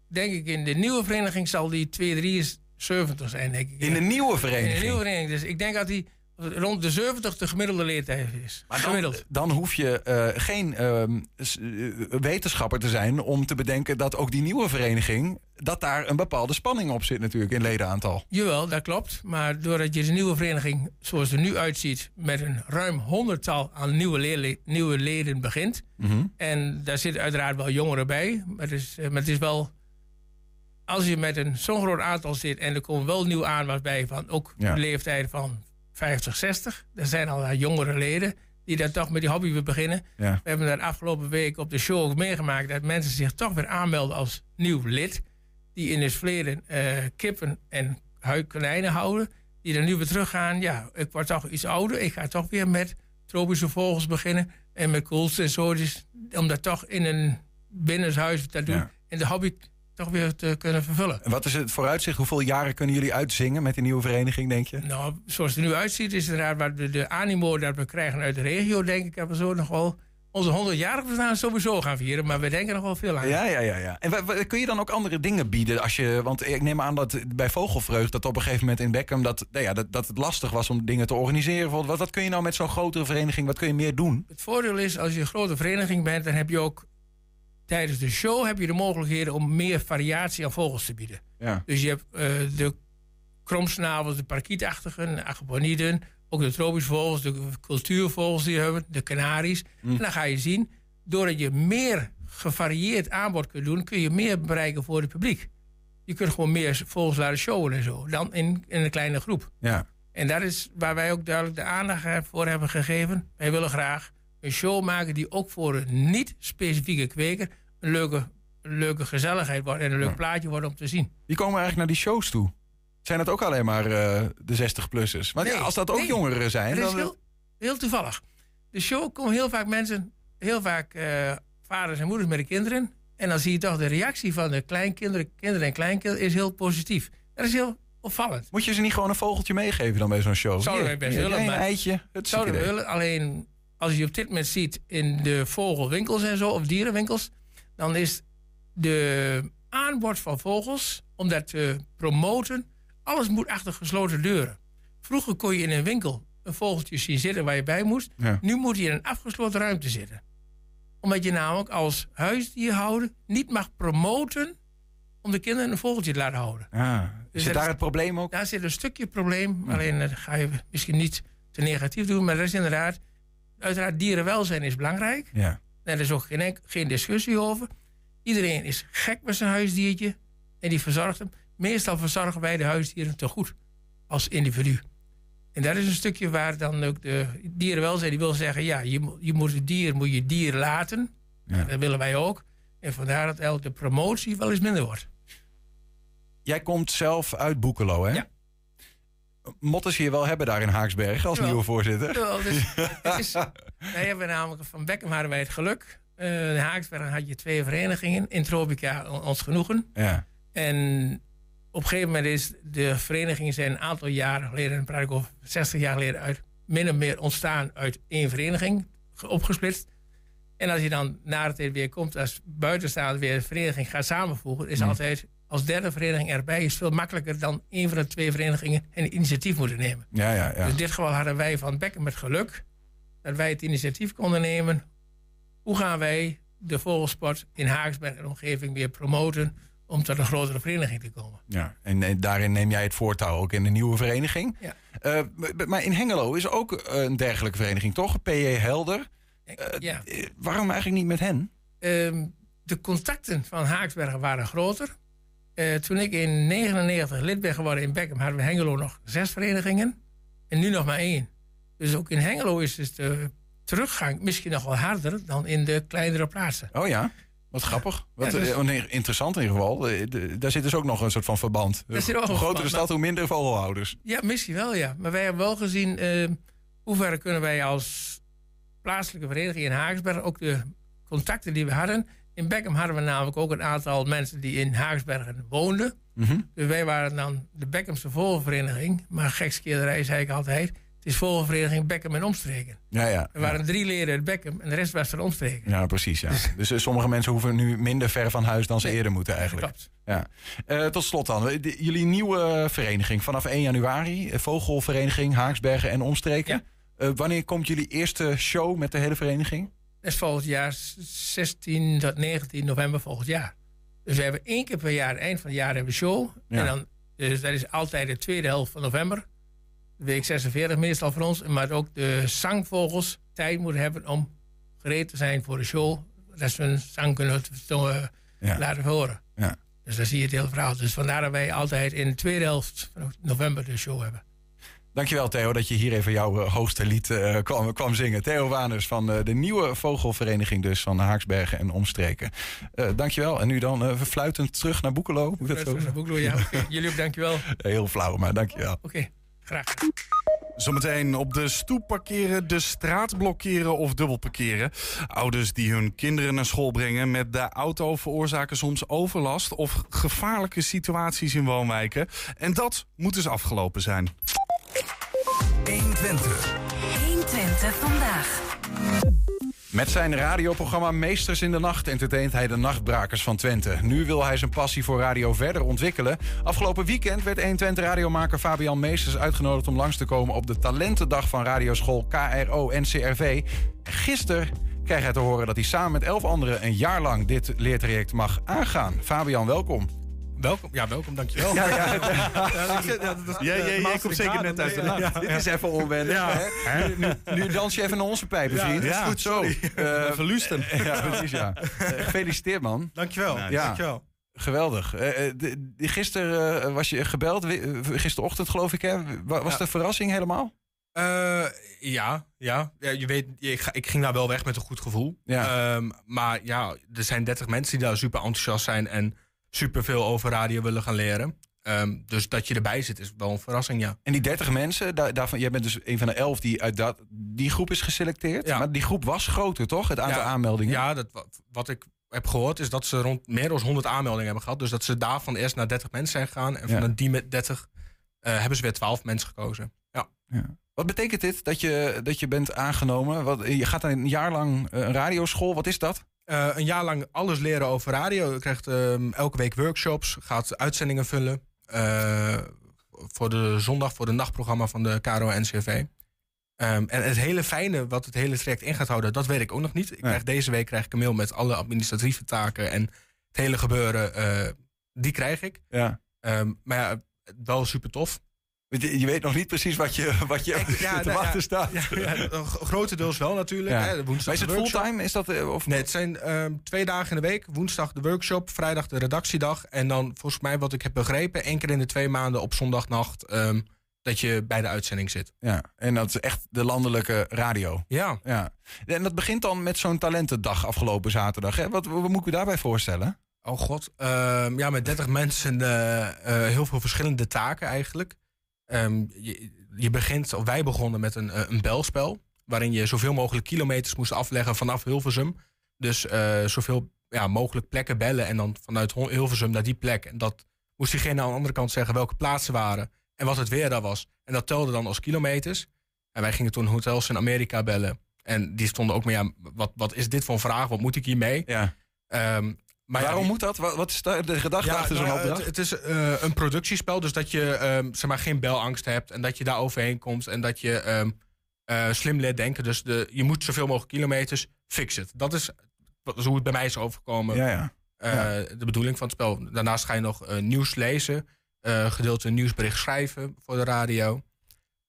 denk ik, in de nieuwe vereniging zal die 273 zijn, denk ik. In de nieuwe In vereniging. de nieuwe vereniging. Dus ik denk dat die rond de 70 de gemiddelde leeftijd is. Maar dan, Gemiddeld. dan hoef je eh, geen ehm, eh, wetenschapper te zijn om te bedenken dat ook die nieuwe vereniging, dat daar een bepaalde spanning op zit natuurlijk in ledenaantal. Jawel, dat klopt. Maar doordat je de nieuwe vereniging, zoals het er nu uitziet, met een ruim honderdtal aan nieuwe, leerle- nieuwe leden begint. Mhm. En daar zitten uiteraard wel jongeren bij. Maar het is, eh, maar het is wel. Als je met een zo'n groot aantal zit en er komen wel nieuw aanwas bij van ook Ja. de leeftijd van 50, 60. Er zijn al wat jongere leden die daar toch met die hobby willen beginnen. Ja. We hebben dat afgelopen week op de show ook meegemaakt dat mensen zich toch weer aanmelden als nieuw lid. Die in het verleden eh, kippen en huidkonijnen houden. Die er nu weer teruggaan. Ja, ik word toch iets ouder. Ik ga toch weer met tropische vogels beginnen. En met koolsensorisch. Om dat toch in een binnenshuis te doen. Ja. En de hobby toch weer te kunnen vervullen. En Wat is het vooruitzicht? Hoeveel jaren kunnen jullie uitzingen met die nieuwe vereniging, denk je? Nou, zoals het er nu uitziet, is inderdaad wat de, de animo dat we krijgen uit de regio, denk ik, dat we zo nog wel onze 100-jarig bestaan sowieso gaan vieren. Maar we denken nog wel veel aan. Ja, ja, ja. ja. En kun je dan ook andere dingen bieden? Als je, want ik neem aan dat bij Vogelvreugd dat op een gegeven moment in Beckham dat, nou ja, dat, dat het lastig was om dingen te organiseren. Wat, wat kun je nou met zo'n grotere vereniging, wat kun je meer doen? Het voordeel is, als je een grote vereniging bent, dan heb je ook tijdens de show heb je de mogelijkheden om meer variatie aan vogels te bieden. Ja. Dus je hebt eh, de kromsnavels, de parkietachtigen, de agoponiden, ook de tropische vogels, de cultuurvogels die we hebben, de kanaries. Hm. En dan ga je zien, doordat je meer gevarieerd aanbod kunt doen, kun je meer bereiken voor het publiek. Je kunt gewoon meer vogels laten showen en zo, dan in, in een kleine groep. Ja. En dat is waar wij ook duidelijk de aandacht voor hebben gegeven. Wij willen graag een show maken die ook voor een niet-specifieke kweker een leuke, een leuke gezelligheid wordt en een leuk plaatje wordt om te zien. Die komen eigenlijk naar die shows toe. Zijn dat ook alleen maar eh, de 60-plussers? Want ja, Nee, als dat ook nee. jongeren zijn, is dan... heel, heel toevallig. De show komen heel vaak mensen, heel vaak eh, vaders en moeders met de kinderen. En dan zie je toch de reactie van de kleinkinderen, kinderen en kleinkinderen is heel positief. Dat is heel opvallend. Moet je ze niet gewoon een vogeltje meegeven dan bij zo'n show? Zouden wij best willen, Een maar- eitje, het Zouden we willen, alleen als je op dit moment ziet in de vogelwinkels en zo, of dierenwinkels, dan is de aanbod van vogels, om dat te promoten, alles moet achter gesloten deuren. Vroeger kon je in een winkel een vogeltje zien zitten waar je bij moest. Ja. Nu moet hij in een afgesloten ruimte zitten. Omdat je namelijk als huisdierhouder niet mag promoten om de kinderen een vogeltje te laten houden. Ah, Dus zit dat daar het probleem ook? Daar zit een stukje probleem. Alleen dat ga je misschien niet te negatief doen. Maar dat is inderdaad... Uiteraard, dierenwelzijn is belangrijk. Ja. Daar is ook geen, geen discussie over. Iedereen is gek met zijn huisdiertje. En die verzorgt hem. Meestal verzorgen wij de huisdieren te goed. Als individu. En dat is een stukje waar dan ook de dierenwelzijn... die wil zeggen, ja, je, je moet het dier, moet je dier laten. Ja. Dat willen wij ook. En vandaar dat elke promotie wel eens minder wordt. Jij komt zelf uit Boekelo, hè? Ja. Motten ze je wel hebben daar in Haaksberg als nieuwe voorzitter? Dus het is, wij hebben namelijk van Beckham hadden wij het geluk. In Haaksberg had je twee verenigingen. In Tropica on- ons genoegen. Ja. En op een gegeven moment is de verenigingen zijn een aantal jaren geleden, dan praat ik over 60 jaar geleden, uit min of meer ontstaan uit één vereniging, ge- opgesplitst. En als je dan na de tijd weer komt, als buitenstaander weer een vereniging gaat samenvoegen, is Mm. altijd als derde vereniging erbij is veel makkelijker dan één van de twee verenigingen een initiatief moeten nemen. Ja, ja, ja. Dus in dit geval hadden wij van Bekken met geluk dat wij het initiatief konden nemen. Hoe gaan wij de vogelsport in Haaksberg en omgeving weer promoten om tot een grotere vereniging te komen? Ja, en, daarin neem jij het voortouw ook in de nieuwe vereniging. Ja. Eh, maar in Hengelo is ook eh, een dergelijke vereniging, toch? PJ Helder. Eh, ja. waarom eigenlijk niet met hen? Ehm, de contacten van Haaksbergen waren groter. Eh, toen ik in 99 lid ben geworden in Beckham, hadden we in Hengelo nog zes verenigingen. En nu nog maar één. Dus ook in Hengelo is dus de teruggang misschien nog wel harder dan in de kleinere plaatsen. Oh ja, wat grappig. Wat, Ja, dus- eh, nee, interessant in ieder geval. Eh, de- daar zit dus ook nog een soort van verband. Hoe een groter de verband, stad, hoe minder vogelhouders. Ja, misschien wel, ja. Maar wij hebben wel gezien eh, hoe ver kunnen wij als plaatselijke vereniging in Haaksberg ook de contacten die we hadden. In Beckham hadden we namelijk ook een aantal mensen die in Haaksbergen woonden. Mhm. Dus wij waren dan de Beckhamse vogelvereniging. Maar gekskeerderij zei ik altijd. Het is vogelvereniging Beckham en omstreken. Ja, ja. Er waren drie leden uit Beckham en de rest was van omstreken. Ja, precies. Ja. Dus eh, sommige mensen hoeven nu minder ver van huis dan ze eerder moeten eigenlijk. Klopt. Ja. Eh, tot slot dan. De- jullie nieuwe vereniging vanaf 1 januari. eh, Vogelvereniging Haaksbergen en Omstreken. Wanneer komt jullie eerste show met de hele vereniging? Dat is volgend jaar 16 tot 19 november volgend jaar. Dus we hebben één keer per jaar, eind van het jaar, hebben we show. Ja. En dan, dus dat is altijd de tweede helft van november. Week 46 meestal voor ons. Maar ook de zangvogels tijd moeten hebben om gereed te zijn voor de show. Dat ze hun zang kunnen Ja. laten horen. Ja. Dus dan zie je het hele verhaal. Dus vandaar dat wij altijd in de tweede helft van november de show hebben. Dankjewel Theo dat je hier even jouw eh, hoogste lied eh, kwam, kwam zingen. Theo Waners van eh, de nieuwe vogelvereniging dus van Haaksbergen en Omstreken. Eh dankjewel. En nu dan eh, fluitend terug naar Boekelo. Moet dat zo Terug naar Boekelo, ja. Jullie ook dankjewel. Heel flauw, maar dankjewel. Oké, graag. Zometeen op de stoep parkeren, de straat blokkeren of dubbel parkeren. Ouders die hun kinderen naar school brengen met de auto veroorzaken soms overlast of gevaarlijke situaties in woonwijken. En dat moet dus afgelopen zijn. 120. 120 vandaag. Met zijn radioprogramma Meesters in de Nacht entertaint hij de nachtbrakers van Twente. Nu wil hij zijn passie voor radio verder ontwikkelen. Afgelopen weekend werd 120 radiomaker Fabian Meesters uitgenodigd om langs te komen op de talentendag van radioschool KRO NCRV. Gisteren kreeg hij te horen dat hij samen met elf anderen een jaar lang dit leertraject mag aangaan. Fabian, welkom. Welkom, ja, welkom, dankjewel. Ja, ja. Jij- jij komt zeker net uit de nacht. Dit is even onwennig. Ja. Hè? Nu, nu, nu dans je even in onze pijpen, Ja, vriend. dat is goed, zo. Eh, Verlusten. Ja, precies, ja. Eh, gefeliciteerd, man. Dankjewel, Ja. dankjewel. Geweldig. Eh, eh, gisteren eh, was je gebeld, eh, gisterochtend geloof ik, hè? Wa- Was Ja. de verrassing helemaal? Eh, ja, ja. ja. Je weet, ik, ga- ik ging daar wel weg met een goed gevoel. Ja. Ehm, maar ja, er zijn 30 mensen die daar super enthousiast zijn en super veel over radio willen gaan leren. Ehm, dus dat je erbij zit is wel een verrassing, ja. En die 30 mensen, daar, daarvan, jij bent dus een van de elf die uit dat, die groep is geselecteerd. Ja. Maar die groep was groter, toch? Het aantal Ja, aanmeldingen. Ja, dat, wat, wat ik heb gehoord is dat ze rond meer dan 100 aanmeldingen hebben gehad. Dus dat ze daarvan eerst naar 30 mensen zijn gegaan. En Ja. van die met 30 eh, hebben ze weer 12 mensen gekozen. Ja. Wat betekent dit dat je, dat je bent aangenomen? Wat, je gaat dan een jaar lang eh, een radioschool. Wat is dat? Eh, een jaar lang alles leren over radio. Je krijgt ehm, elke week workshops, gaat uitzendingen vullen. eh, voor de zondag, voor de nachtprogramma van de KRO NCV. Ehm, en het hele fijne wat het hele traject in gaat houden, dat weet ik ook nog niet. Ik krijg deze week krijg ik een mail met alle administratieve taken en het hele gebeuren. eh, die krijg ik. Ja. Ehm, maar ja, wel super tof. Je, weet nog niet precies wat je, wat je te nou wachten staat. Ja, ja, gro- grotendeels wel natuurlijk. Ja. Hè, woensdag Maar is het fulltime? Is dat, eh, of... Nee, het zijn ehm, twee dagen in de week. Woensdag de workshop, vrijdag de redactiedag. En dan volgens mij wat ik heb begrepen... één keer in de twee maanden op zondagnacht... ehm, dat je bij de uitzending zit. Ja, en dat is echt de landelijke radio. Ja. ja. En dat begint dan met zo'n talentendag afgelopen zaterdag. Hè? Wat, wat moet ik me daarbij voorstellen? Oh god. Ehm, ja, met 30 mensen eh, eh, heel veel verschillende taken eigenlijk. Ehm, je, je begint, of wij begonnen met een, eh, een belspel. Waarin je zoveel mogelijk kilometers moest afleggen vanaf Hilversum. Dus eh, zoveel ja, mogelijk plekken bellen. En dan vanuit Hilversum naar die plek. En dat moest diegene aan de andere kant zeggen welke plaatsen waren. En wat het weer daar was. En dat telde dan als kilometers. En wij gingen toen hotels in Amerika bellen. En die stonden ook maar, ja, wat, wat is dit voor een vraag? Wat moet ik hiermee? Ja. Ehm, maar Waarom moet dat? Wat, is de, de gedachte ja, achter zo'n nou, opdracht? Het, het is eh, een productiespel, dus dat je ehm, zeg maar, geen belangst hebt en dat je daar overheen komt en dat je ehm, eh, slim leert denken. Dus de, je moet zoveel mogelijk kilometers fix it. Dat is, wat- hoe het bij mij is overgekomen. Ja, ja. Eh, Ja. De bedoeling van het spel. Daarnaast ga je nog nieuws lezen, gedeelte nieuwsbericht schrijven voor de radio.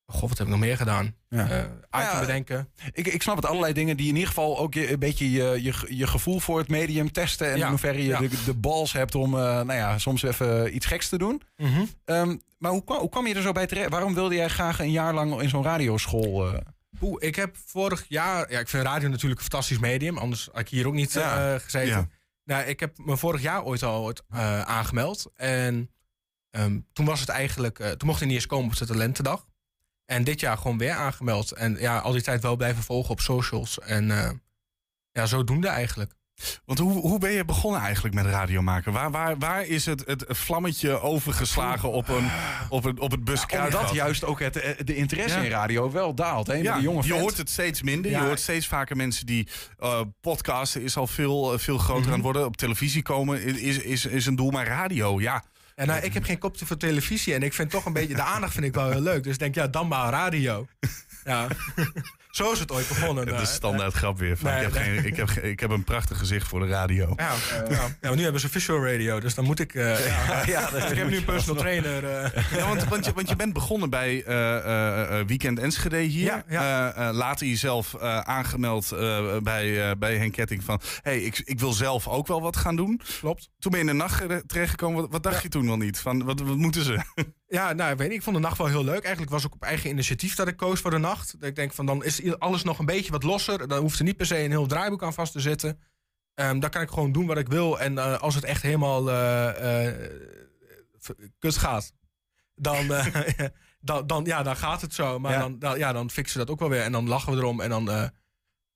God, wat heb ik nog meer gedaan? Ja. Eh, item Ja, bedenken. Ik, ik snap het, allerlei dingen die in ieder geval ook je, een beetje je, je, je gevoel voor het medium testen. En Ja, in hoeverre je ja. de, de balls hebt om eh, nou ja, soms even iets geks te doen. Mhm. Ehm, maar hoe kwam, hoe kwam je er zo bij terecht? Waarom wilde jij graag een jaar lang in zo'n radioschool? eh? Oeh, ik heb vorig jaar... Ja, ik vind radio natuurlijk een fantastisch medium. Anders had ik hier ook niet Ja. eh, gezeten. Ja. Nou, ik heb me vorig jaar ooit al ooit, eh, aangemeld. En ehm, toen was het eigenlijk... eh, toen mocht ik niet eens komen op de talentendag. En dit jaar gewoon weer aangemeld. En ja, al die tijd wel blijven volgen op socials. En eh, ja, zodoende eigenlijk. Want hoe, hoe ben je begonnen eigenlijk met radio maken? Waar, waar, waar is het, het vlammetje overgeslagen op, een, op, een, op het buskruidvat? Omdat juist ook het, eh, de interesse Ja. in radio wel daalt. Hè? Met Ja, de jonge je hoort het steeds minder. Ja. Je hoort steeds vaker mensen die eh, podcasten is al veel, veel groter Mhm. aan het worden. Op televisie komen is, is, is een doel, maar radio, ja. Ja, nou, ik heb geen kopje voor televisie. En ik vind toch een beetje... De aandacht vind ik wel heel leuk. Dus ik denk, ja, dan maar radio. Ja. Zo is het ooit begonnen. De nou, hè. standaard grap weer. Van, Nee, ik, heb nee. geen, ik, heb, ik heb een prachtig gezicht voor de radio. Ja, ja. ja, maar nu hebben ze visual radio, dus dan moet ik... eh, ja. Ja, dat ik heb nu een personal trainer. eh. Ja, want, want, je, want je bent begonnen bij eh, Weekend Enschede hier. Ja, Eh, eh, later jezelf eh, aangemeld eh, bij, eh, bij Henk Ketting van... hey, ik, ik wil zelf ook wel wat gaan doen. Klopt. Toen ben je in de nacht terechtgekomen. Wat, wat dacht je toen wel niet? Van, wat, wat moeten ze? Ja, nou, ik weet niet. Ik vond de nacht wel heel leuk. Eigenlijk was ook op eigen initiatief dat ik koos voor de nacht. Dat ik denk van, dan is alles nog een beetje wat losser. Dan hoeft er niet per se een heel draaiboek aan vast te zitten. Ehm dan kan ik gewoon doen wat ik wil. En eh, als het echt helemaal v- kut gaat, dan, dan, dan, ja, dan gaat het zo. Maar Ja. Dan, dan, ja, dan fixen we dat ook wel weer. En dan lachen we erom. En dan,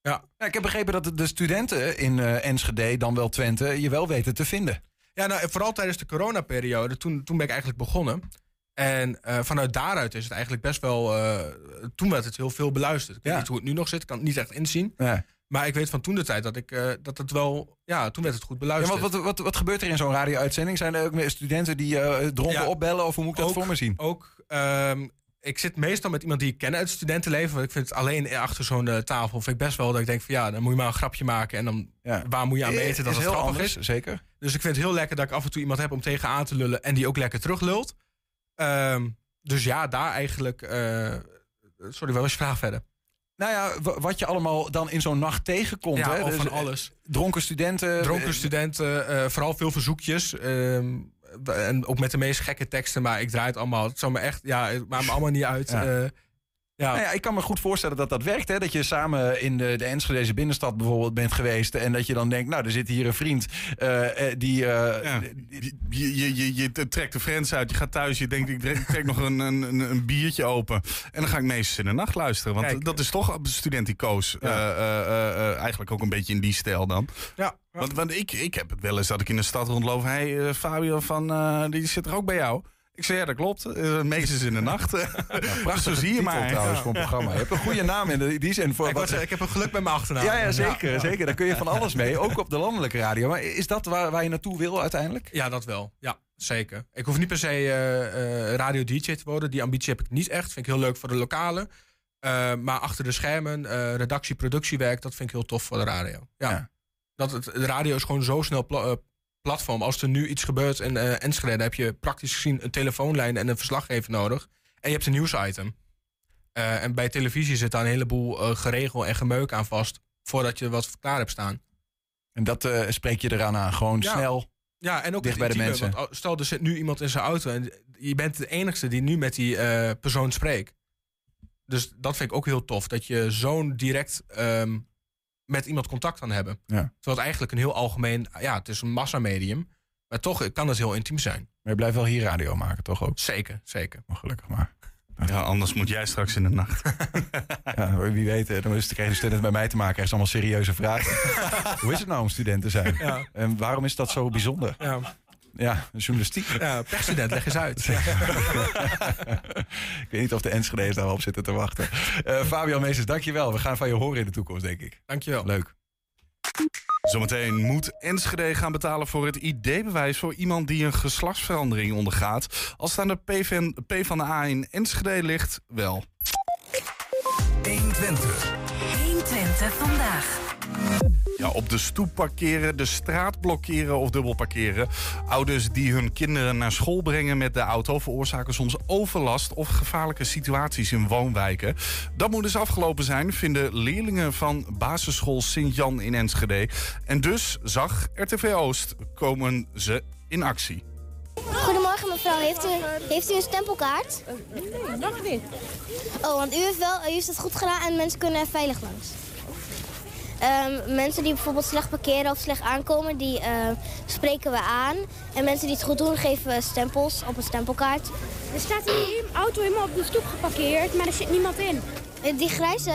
ja. Ja, ik heb begrepen dat de- de studenten in eh, Enschede, dan wel Twente, je wel weten te vinden. Ja, nou, vooral tijdens de coronaperiode, toen, toen ben ik eigenlijk begonnen. En eh, vanuit daaruit is het eigenlijk best wel. eh, toen werd het heel veel beluisterd. Ik weet Ja. niet hoe het nu nog zit, ik kan het niet echt inzien. Ja. Maar ik weet van toen de tijd dat ik eh, dat het wel. Ja, toen werd het goed Ja, beluisterd. wat, wat, wat, wat gebeurt er in zo'n radio-uitzending? Zijn er ook meer studenten die dronken Ja. opbellen? Of hoe moet ik dat Ook- voor me zien? Ook, ehm, ik zit meestal met iemand die ik ken uit het studentenleven. Want ik vind het alleen achter zo'n tafel vind ik best wel dat ik denk van ja, dan moet je maar een grapje maken. En dan Ja. waar moet je aan meten dat is het heel grappig anders, is. zeker. Dus ik vind het heel lekker dat ik af en toe iemand heb om tegenaan te lullen. En die ook lekker teruglult. Ehm, dus ja, daar eigenlijk. eh, sorry, wat was je vraag verder? Nou ja, wa- wat je allemaal dan in zo'n nacht tegenkomt. Ja, hè? of Dus, van eh, alles. Dronken studenten. Dronken eh, studenten, vooral veel verzoekjes. ehm, en ook met de meest gekke teksten, maar ik draai het allemaal. Het zou me echt, ja, het maakt me allemaal niet uit. Ja. Ja. Nou ja, ik kan me goed voorstellen dat dat werkt. Hè? Dat je samen in de, de Enschedeze binnenstad bijvoorbeeld bent geweest. En dat je dan denkt, nou, er zit hier een vriend eh, eh, die... Ja. Je, je, je, je trekt de friends uit, je gaat thuis, je denkt ik trek, nog een, een, een, biertje open. En dan ga ik meestal in de nacht luisteren. Want Kijk. dat is toch studentico's. Ja. eh, eigenlijk ook een beetje in die stijl dan. ja. Want, want ik, ik heb het wel eens dat ik in de stad rondloop. Hé, hey, Fabio van, die zit er ook bij jou. Ik zeg, ja, dat klopt. Uh, meesters in de nacht. Prachtig Zo zie je maar. trouwens Ja. voor een programma. Je hebt een goede naam in de- die zin. Voor Ik, wat, zeggen, ik heb een geluk met mijn achternaam. ja, ja, zeker, Ja. zeker. Daar kun je van alles mee. Ook op de landelijke radio. Maar is dat waar, waar je naartoe wil uiteindelijk? Ja, dat wel. Ja, zeker. Ik hoef niet per se eh, eh, radio-dj te worden. Die ambitie heb ik niet echt. Vind ik heel leuk voor de lokale. Eh, maar achter de schermen, eh, redactie, productiewerk, dat vind ik heel tof voor de radio. Ja. Ja. Dat het, de radio is gewoon zo snel eh, platform. Als er nu iets gebeurt in eh Enschede, dan heb je praktisch gezien een telefoonlijn en een verslaggever nodig. En je hebt een nieuwsitem. Eh, en bij televisie zit daar een heleboel eh, geregel en gemeuk aan vast. Voordat je wat klaar hebt staan. En dat spreek je eraan aan. Gewoon Ja. snel. Ja, en ook Dicht bij de intieme, mensen. want stel, er zit nu iemand in zijn auto en je bent de enige die nu met die persoon spreekt. Dus dat vind ik ook heel tof, dat je zo'n direct ehm, met iemand contact kan hebben. Ja. Terwijl het eigenlijk een heel algemeen, ja, het is een massamedium, maar toch kan het heel intiem zijn. Maar je blijft wel hier radio maken, toch ook? Zeker, zeker. Oh, gelukkig maar. Ja, anders moet jij straks in de nacht. Ja, wie weet, eh, dan is het krijgen de student bij mij te maken. Er zijn allemaal serieuze vragen. Hoe is het nou om student te zijn? Ja. En waarom is dat zo bijzonder? Ja. Ja, journalistiek. Ja, pechstudent, leg eens uit. ik weet niet of de Enschede's daarop zitten te wachten. Eh Fabian Meesters, dankjewel. We gaan van je horen in de toekomst, denk ik. Dankjewel. Leuk. Zometeen moet Enschede gaan betalen voor het ID-bewijs voor iemand die een geslachtsverandering ondergaat. Als het aan de PVN, PvdA in Enschede ligt, wel. 120. 120 vandaag. Ja, op de stoep parkeren, de straat blokkeren of dubbel parkeren. Ouders die hun kinderen naar school brengen met de auto veroorzaken soms overlast of gevaarlijke situaties in woonwijken. Dat moet dus afgelopen zijn, vinden leerlingen van basisschool Sint-Jan in Enschede. En dus zag RTV Oost komen ze in actie. Goedemorgen mevrouw, heeft u, heeft u een stempelkaart? Nee, nog niet. Oh, want u heeft, wel, u heeft het goed gedaan en mensen kunnen er veilig langs. Ehm, mensen die bijvoorbeeld slecht parkeren of slecht aankomen, die eh, spreken we aan. En mensen die het goed doen, geven we stempels op een stempelkaart. Er staat een auto helemaal op de stoep geparkeerd, maar er zit niemand in. Eh, Die grijze,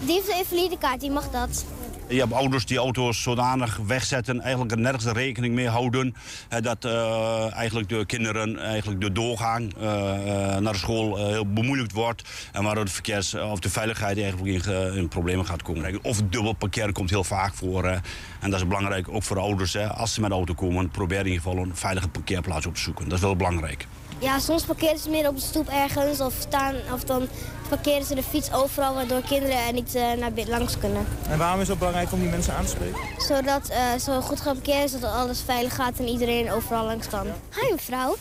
die heeft een invalidekaart, die mag dat. Je hebt ouders die auto's zodanig wegzetten, eigenlijk er nergens rekening mee houden. dat eh, eigenlijk de kinderen eigenlijk de doorgang eh, eh, naar de school heel bemoeilijkt wordt. En waardoor de verkeers of de veiligheid eigenlijk in, problemen gaat komen. Of dubbel parkeren komt heel vaak voor. en dat is belangrijk ook voor de ouders. Als ze met de auto komen, probeer in ieder geval een veilige parkeerplaats op te zoeken. Dat is wel belangrijk. Ja, soms parkeren ze midden op de stoep ergens of, staan, of dan parkeren ze de fiets overal waardoor kinderen er niet eh, naar binnen langs kunnen. En waarom is het belangrijk om die mensen aan te spreken? Zodat eh zo goed gaan parkeren, zodat alles veilig gaat en iedereen overal langs kan. Hi mevrouw,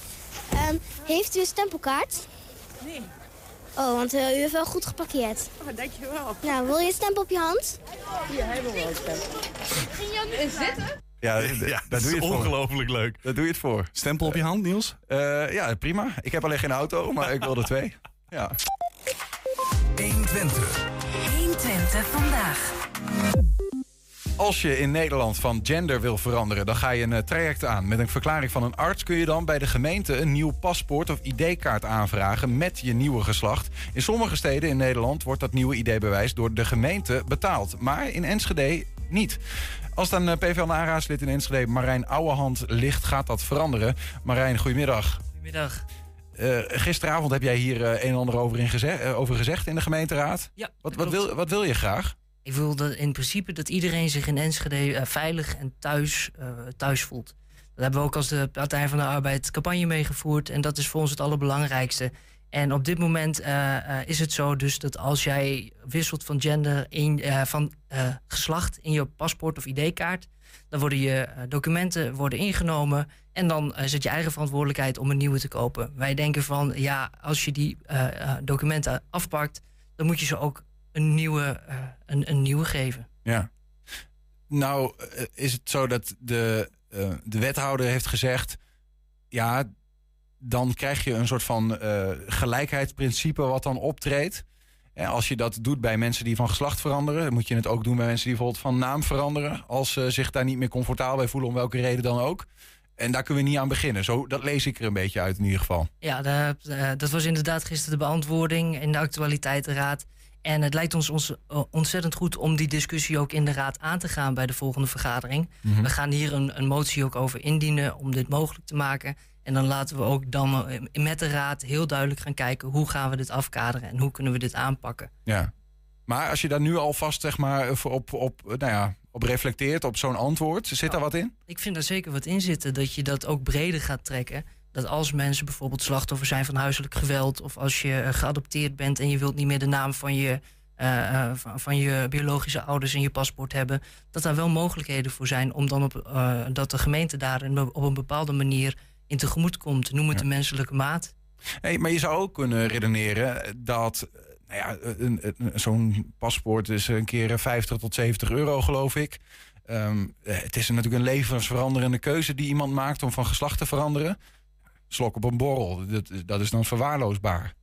Ehm, heeft u een stempelkaart? Nee. Oh, want eh, u heeft wel goed geparkeerd. Oh, dankjewel. Nou, wil je een stempel op je hand? Hier, hij wil wel een stempel. Ging Jan nu zitten? Ja, Ja, daar dat doe is je het voor. ongelooflijk leuk. Daar doe je het voor. Stempel op je hand, Niels? Eh, ja, prima. Ik heb alleen geen auto, maar ik wil er twee. Ja. 120. 120 vandaag. Als je in Nederland van gender wil veranderen, dan ga je een eh, traject aan. Met een verklaring van een arts kun je dan bij de gemeente een nieuw paspoort of ID-kaart aanvragen met je nieuwe geslacht. In sommige steden in Nederland wordt dat nieuwe ID-bewijs door de gemeente betaald. Maar in Enschede niet. Als aan eh, PvdA-raadslid in Enschede Marijn Ouwehand ligt, gaat dat veranderen. Marijn, goedemiddag. Goedemiddag. Eh, gisteravond heb jij hier eh, een en ander over, in over gezegd in de gemeenteraad. Ja, Wat, wat, wil, wat wil je graag? Ik wil dat in principe dat iedereen zich in Enschede veilig en thuis, thuis voelt. Dat hebben we ook als de Partij van de Arbeid campagne meegevoerd. En dat is voor ons het allerbelangrijkste. En op dit moment eh, eh, is het zo dus dat als jij wisselt van gender, in, eh, van geslacht in je paspoort of ID-kaart, dan worden je documenten worden ingenomen en dan is het je eigen verantwoordelijkheid om een nieuwe te kopen. Wij denken van ja, als je die documenten afpakt, dan moet je ze ook een nieuwe, een, een nieuwe geven. Ja. Nou, is het zo dat de, de wethouder heeft gezegd... ja, dan krijg je een soort van eh, gelijkheidsprincipe wat dan optreedt. En als je dat doet bij mensen die van geslacht veranderen... moet je het ook doen bij mensen die bijvoorbeeld van naam veranderen... als ze zich daar niet meer comfortabel bij voelen, om welke reden dan ook. En daar kunnen we niet aan beginnen. Zo, dat lees ik er een beetje uit in ieder geval. Ja, de- eh, dat was inderdaad gisteren de beantwoording in de actualiteitenraad. En het lijkt ons, ons eh, ontzettend goed om die discussie ook in de raad aan te gaan bij de volgende vergadering. Mhm. We gaan hier een, een motie ook over indienen om dit mogelijk te maken. En dan laten we ook dan eh, met de raad heel duidelijk gaan kijken hoe gaan we dit afkaderen en hoe kunnen we dit aanpakken. Ja. Maar als je daar nu alvast zeg maar, op, op, op, nou ja, op reflecteert, op zo'n antwoord, zit daar wat in? Ik vind daar zeker wat in zitten, dat je dat ook breder gaat trekken. Dat als mensen bijvoorbeeld slachtoffer zijn van huiselijk geweld... of als je eh, geadopteerd bent en je wilt niet meer de naam van je, eh, eh, van, van je biologische ouders in je paspoort hebben... dat daar wel mogelijkheden voor zijn om dan op, eh, dat de gemeente daar op een bepaalde manier in tegemoet komt. Noem het de menselijke maat. Hey, maar je zou ook kunnen redeneren dat eh, nou ja, zo'n paspoort is een keer 50 tot 70 euro, geloof ik. Ehm, eh, het is natuurlijk een levensveranderende keuze die iemand maakt om van geslacht te veranderen. Slok op een borrel, dat, dat is dan verwaarloosbaar.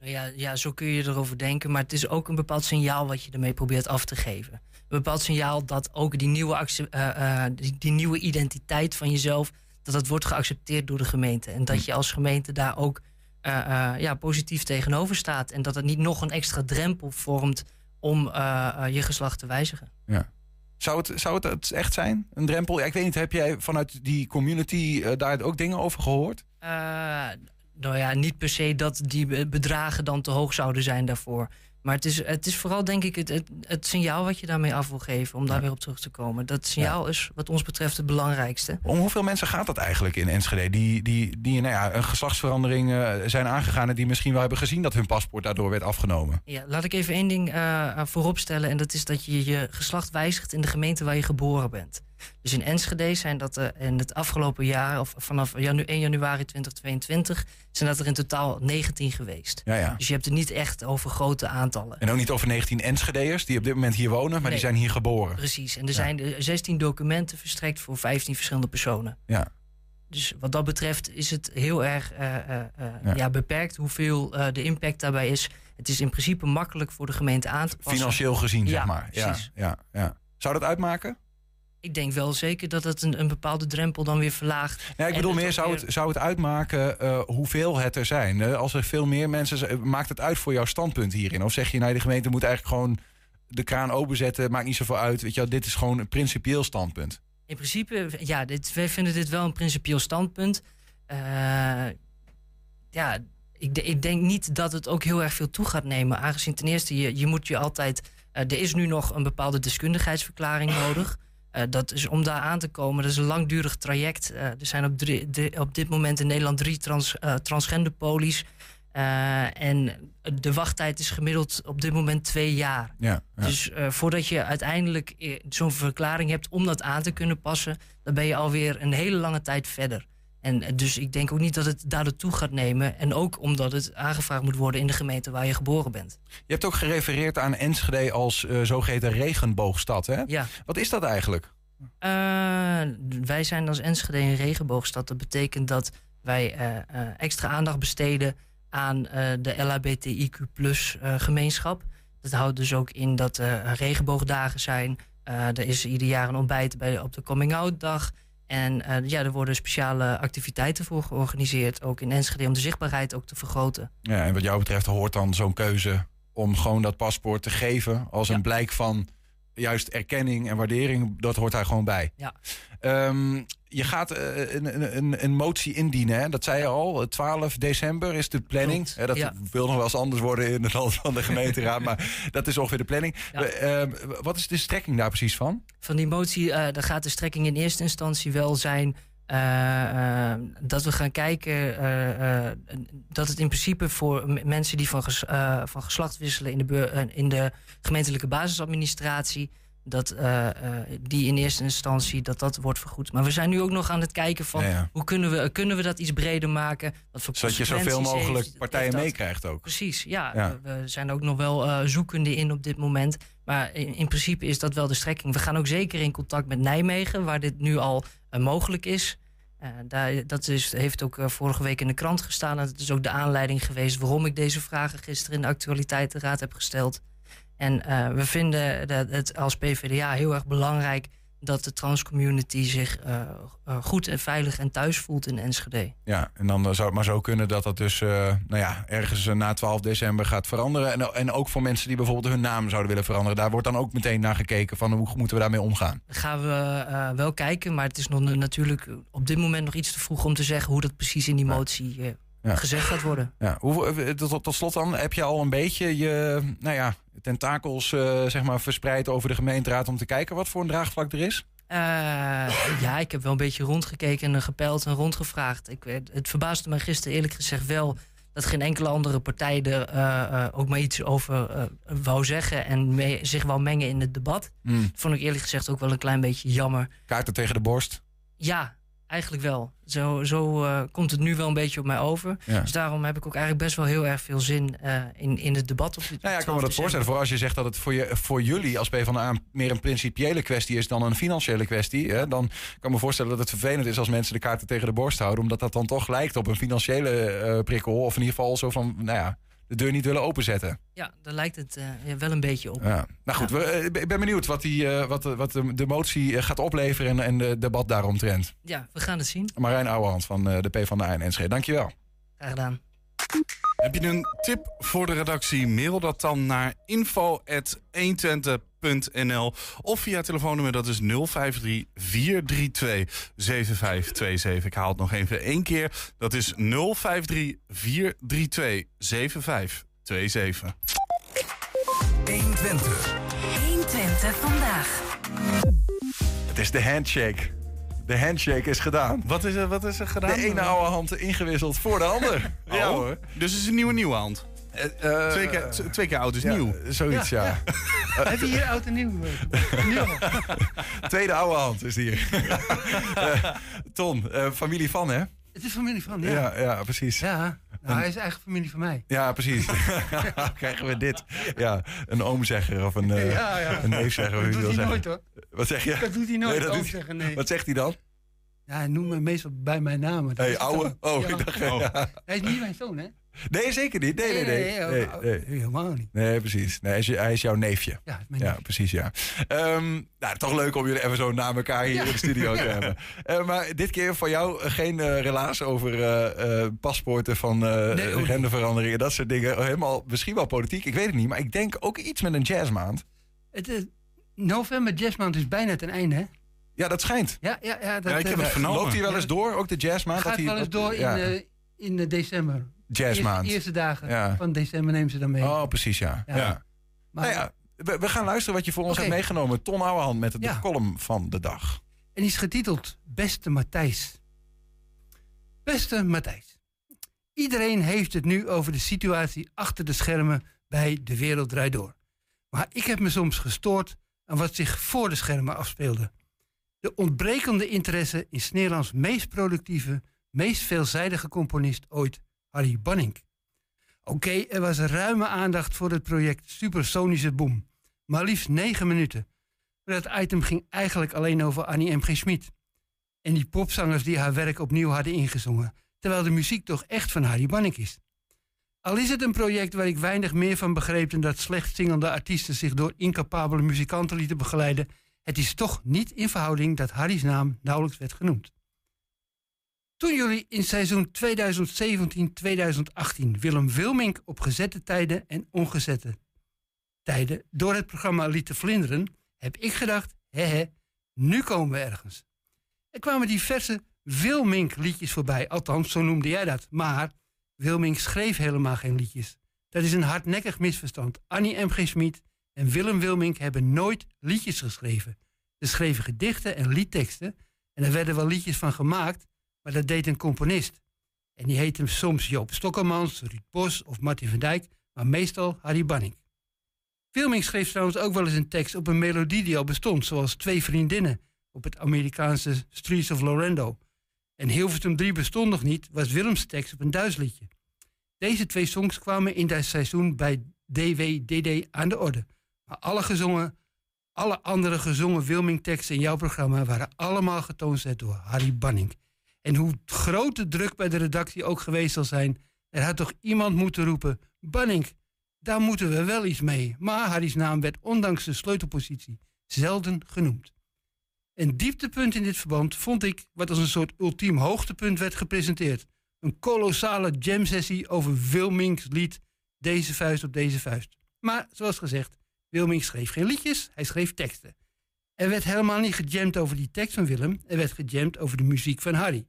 Nou Ja, ja, zo kun je erover denken. Maar het is ook een bepaald signaal wat je ermee probeert af te geven. Een bepaald signaal dat ook die nieuwe, eh, eh, die, die nieuwe identiteit van jezelf... dat dat wordt geaccepteerd door de gemeente. En dat je als gemeente daar ook eh, eh, ja, positief tegenover staat. En dat het niet nog een extra drempel vormt om eh, je geslacht te wijzigen. Ja. Zou het, zou het het echt zijn? Een drempel? Ja, ik weet niet, heb jij vanuit die community daar ook dingen over gehoord? Eh, nou ja, niet per se dat die be- bedragen dan te hoog zouden zijn daarvoor. Maar het is, het is vooral, denk ik, het, het, het signaal wat je daarmee af wil geven. Om daar weer op terug te komen. Dat signaal is, wat ons betreft, het belangrijkste. Om hoeveel mensen gaat dat eigenlijk in Enschede? Die, die, die nou ja, een geslachtsverandering eh, zijn aangegaan... en die misschien wel hebben gezien dat hun paspoort daardoor werd afgenomen. Ja, laat ik even één ding uh, voorop stellen. En dat is dat je je geslacht wijzigt in de gemeente waar je geboren bent. Dus in Enschede zijn dat er in het afgelopen jaar, of vanaf janu 1 januari 2022, zijn dat er in totaal 19 geweest. Ja, ja. Dus je hebt het niet echt over grote aantallen. En ook niet over 19 Enschede'ers die op dit moment hier wonen, maar Nee. die zijn hier geboren. Precies. En er zijn eh, 16 documenten verstrekt voor 15 verschillende personen. Ja. Dus wat dat betreft is het heel erg eh, eh, eh, Ja. ja. beperkt hoeveel eh, de impact daarbij is. Het is in principe makkelijk voor de gemeente aan te passen. Financieel gezien, ja, zeg maar. Ja, Precies. ja, ja. Zou dat uitmaken? Ik denk wel zeker dat het een, een bepaalde drempel dan weer verlaagt. Ja, ik bedoel meer, zou weer- het, zou het uitmaken eh, hoeveel het er zijn? Eh, als er veel meer mensen zijn, maakt het uit voor jouw standpunt hierin? Of zeg je, nou, de gemeente moet eigenlijk gewoon de kraan openzetten, maakt niet zoveel uit. Weet je wel, dit is gewoon een principieel standpunt. In principe, ja, dit, wij vinden dit wel een principieel standpunt. Eh, ja, ik, ik denk niet dat het ook heel erg veel toe gaat nemen. Aangezien ten eerste, je, je moet je altijd... eh, er is nu nog een bepaalde deskundigheidsverklaring nodig. Eh, dat is om daar aan te komen. Dat is een langdurig traject. Eh, er zijn op, drie- op dit moment in Nederland drie trans, transgender polies. Eh, en de wachttijd is gemiddeld op dit moment twee jaar. Ja, ja. Dus voordat je uiteindelijk zo'n verklaring hebt om dat aan te kunnen passen, dan ben je alweer een hele lange tijd verder. En dus ik denk ook niet dat het daardoor toe gaat nemen. En ook omdat het aangevraagd moet worden in de gemeente waar je geboren bent. Je hebt ook gerefereerd aan Enschede als eh, zogeheten regenboogstad, hè? Ja. Wat is dat eigenlijk? Eh, wij zijn als Enschede een regenboogstad. Dat betekent dat wij eh, extra aandacht besteden aan de LHBTIQ gemeenschap. Dat houdt dus ook in dat er regenboogdagen zijn. Er is ieder jaar een ontbijt bij, op de Coming Out dag. En eh, ja, er worden speciale activiteiten voor georganiseerd. Ook in Enschede om de zichtbaarheid ook te vergroten. Ja, en wat jou betreft hoort dan zo'n keuze om gewoon dat paspoort te geven als een blijk van juist erkenning en waardering. Dat hoort daar gewoon bij. Ja. Ehm, je gaat eh, een, een, een motie indienen, hè? dat zei je al. 12 december is de planning. Hè, dat ja. wil nog wel eens anders worden in het land van de gemeenteraad, maar dat is ongeveer de planning. Eh, ehm, wat is de strekking daar precies van? Van die motie, eh daar gaat de strekking in eerste instantie wel zijn. Eh, eh, dat we gaan kijken eh, dat het in principe voor mensen die van, ges- van geslacht wisselen in de, in de gemeentelijke basisadministratie, dat die in eerste instantie dat dat wordt vergoed. Maar we zijn nu ook nog aan het kijken van Ja, ja. hoe kunnen we, kunnen we dat iets breder maken? Wat voor Zodat je zoveel mogelijk heeft- partijen meekrijgt ook. Precies, ja. Ja. We, we zijn ook nog wel zoekende in op dit moment. Maar in, in principe is dat wel de strekking. We gaan ook zeker in contact met Nijmegen, waar dit nu al mogelijk is. Eh, daar, dat is, heeft ook eh, vorige week in de krant gestaan. En dat is ook de aanleiding geweest waarom ik deze vragen gisteren in de actualiteitenraad heb gesteld. En eh, we vinden dat het als PvdA heel erg belangrijk dat de transcommunity zich eh, eh, goed en veilig en thuis voelt in Enschede. Ja, en dan zou het maar zo kunnen dat dat dus eh, nou ja, ergens na 12 december gaat veranderen. En, en ook voor mensen die bijvoorbeeld hun naam zouden willen veranderen. Daar wordt dan ook meteen naar gekeken van hoe moeten we daarmee omgaan. Daar gaan we wel kijken, maar het is nog natuurlijk op dit moment nog iets te vroeg om te zeggen hoe dat precies in die motie Ja. gezegd gaat worden. Ja, hoe, eh, tot, tot slot dan, heb je al een beetje je nou ja, tentakels eh, zeg maar, verspreid over de gemeenteraad om te kijken wat voor een draagvlak er is? Eh, ja, ik heb wel een beetje rondgekeken en gepeld en rondgevraagd. Ik, het verbaasde me gisteren eerlijk gezegd wel dat geen enkele andere partij er ook maar iets over wou zeggen en mee- zich wou mengen in het debat. Hmm. Vond ik eerlijk gezegd ook wel een klein beetje jammer. Kaarten tegen de borst? Ja, eigenlijk wel. Zo, zo eh, komt het nu wel een beetje op mij over. Ja. Dus daarom heb ik ook eigenlijk best wel heel erg veel zin eh, in, in het debat. Op dit Nou ja, ik kan me dat voorstellen. Voor als je zegt dat het voor, je, voor jullie als PvdA meer een principiële kwestie is dan een financiële kwestie. Hè, dan kan ik me voorstellen dat het vervelend is als mensen de kaarten tegen de borst houden. Omdat dat dan toch lijkt op een financiële eh, prikkel. Of in ieder geval zo van, nou ja, de deur niet willen openzetten. Ja, daar lijkt het eh, wel een beetje op. Ja. Nou goed, we, eh, ik ben benieuwd wat, die, eh, wat, de- wat de, de motie gaat opleveren en, en de debat daaromtrent. Ja, we gaan het zien. Marijn Ouwehand van de PvdA in Enschede. Dankjewel. Graag gedaan. Heb je een tip voor de redactie? Mail dat dan naar info.120.nl of via telefoonnummer dat is 053 432 7527. Ik haal het nog even één keer. Dat is 053 432 7527. 120. 120 vandaag. Het is de handshake. De handshake is gedaan. Wat is er, wat is er gedaan? De ene oude hand ingewisseld voor de ander. Ja hoor. Dus het is een nieuwe nieuwe hand. Eh, twee, keer, twee keer oud is ja, nieuw. Zoiets, ja. Heb je hier oud en nieuw? nieuw. Tweede oude hand is hier. Eh, Ton, eh, familie van, hè? Het is familie van, ja. Ja, ja, precies. Ja, nou, hij is eigenlijk familie van mij. Ja, precies. Krijgen we dit? Ja, een oomzegger of een, Ja, ja. een neefzegger. Dat doet hij zeggen. nooit, hoor. Wat zeg je? Dat doet hij nooit, Nee, dat doet- oomzeggen, nee. Wat zegt hij dan? Ja, hij noemt me meestal bij mijn naam. Hey, ouwe? Oh, Ja. ik dacht... ja. Hij is niet mijn zoon, hè? Nee, zeker niet. Nee, nee, nee. Nee, nee, nee, nee, oh, helemaal niet. Nee, precies. Nee, hij, is, hij is jouw neefje. Ja, mijn ja precies, ja. Ehm, nou, toch leuk om jullie even zo na elkaar hier in de studio te hebben. Eh, maar dit keer van jou geen eh, relaas over eh, eh, paspoorten van eh niet. rendeveranderingen, dat soort dingen. Helemaal, misschien wel politiek, ik weet het niet. Maar ik denk ook iets met een jazzmaand. Het, is- november Jazzmaand is bijna ten einde, hè? Ja, dat schijnt. Ja, ja, ja. Dat, Ja, ik heb eh, het vernomen. Loopt hij wel eens door, ook de jazzmaand? Gaat dat hij- wel eens door in, in december. Jazzmaand. Eerste, eerste dagen Ja. van december nemen ze dan mee. Oh, precies, ja. Ja. ja. Maar- nou ja, we, we gaan luisteren wat je voor ons hebt meegenomen. Ton Ouwehand met de Ja. column van de dag. En die is getiteld Beste Matthijs. Beste Matthijs. Iedereen heeft het nu over de situatie achter de schermen bij De Wereld Draait Door. Maar ik heb me soms gestoord aan wat zich voor de schermen afspeelde. De ontbrekende interesse in Nederlands meest productieve, meest veelzijdige componist ooit, Harry Banning. Oké, er was ruime aandacht voor het project Supersonische Boom. Maar liefst negen minuten. Maar dat item ging eigenlijk alleen over Annie M. G. Schmid. En die popzangers die haar werk opnieuw hadden ingezongen. Terwijl de muziek toch echt van Harry Banning is. Al is het een project waar ik weinig meer van begreep dan dat slecht zingende artiesten zich door incapabele muzikanten lieten begeleiden, het is toch niet in verhouding dat Harry's naam nauwelijks werd genoemd. Toen jullie in seizoen 2017-2018 Willem Wilmink op gezette tijden en ongezette tijden door het programma lieten vlinderen, heb ik gedacht, hè nu komen we ergens. Er kwamen diverse Wilmink liedjes voorbij, althans zo noemde jij dat. Maar Wilmink schreef helemaal geen liedjes. Dat is een hardnekkig misverstand. Annie M. G. Schmid en Willem Wilmink hebben nooit liedjes geschreven. Ze schreven gedichten en liedteksten en er werden wel liedjes van gemaakt, maar dat deed een componist. En die heette soms Joop Stokkelmans, Ruud Bos of Martin van Dijk, maar meestal Harry Banning. Wilming schreef trouwens ook wel eens een tekst op een melodie die al bestond, zoals Twee Vriendinnen op het Amerikaanse Streets of Lorendo. En Hilversum 3 bestond nog niet, was Willems tekst op een Duits liedje. Deze twee songs kwamen in dat seizoen bij DWDD aan de orde. Maar alle gezongen, alle andere gezongen Wilming-teksten in jouw programma waren allemaal getoonzet door Harry Banning. En hoe groot de druk bij de redactie ook geweest zal zijn, er had toch iemand moeten roepen: Banning, daar moeten we wel iets mee. Maar Harry's naam werd ondanks de sleutelpositie zelden genoemd. Een dieptepunt in dit verband vond ik wat als een soort ultiem hoogtepunt werd gepresenteerd. Een kolossale jam-sessie over Wilmings lied Deze vuist op deze vuist. Maar zoals gezegd, Wilming schreef geen liedjes, hij schreef teksten. Er werd helemaal niet gejamd over die tekst van Willem, er werd gejamd over de muziek van Harry.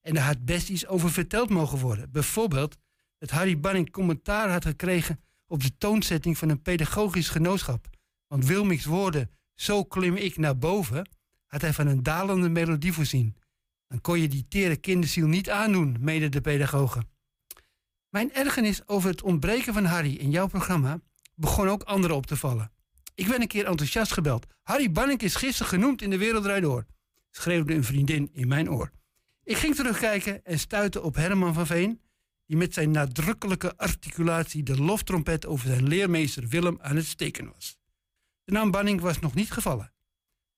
En er had best iets over verteld mogen worden. Bijvoorbeeld dat Harry Banning commentaar had gekregen op de toonzetting van een pedagogisch genootschap. Want Wilmings woorden, zo klim ik naar boven, had hij van een dalende melodie voorzien. Dan kon je die tere kinderziel niet aandoen, mede de pedagogen. Mijn ergernis over het ontbreken van Harry in jouw programma begon ook anderen op te vallen. Ik ben een keer enthousiast gebeld. Harry Banning is gisteren genoemd in de Wereld Door, schreeuwde een vriendin in mijn oor. Ik ging terugkijken en stuitte op Herman van Veen, die met zijn nadrukkelijke articulatie de loftrompet over zijn leermeester Willem aan het steken was. De naam Banning was nog niet gevallen.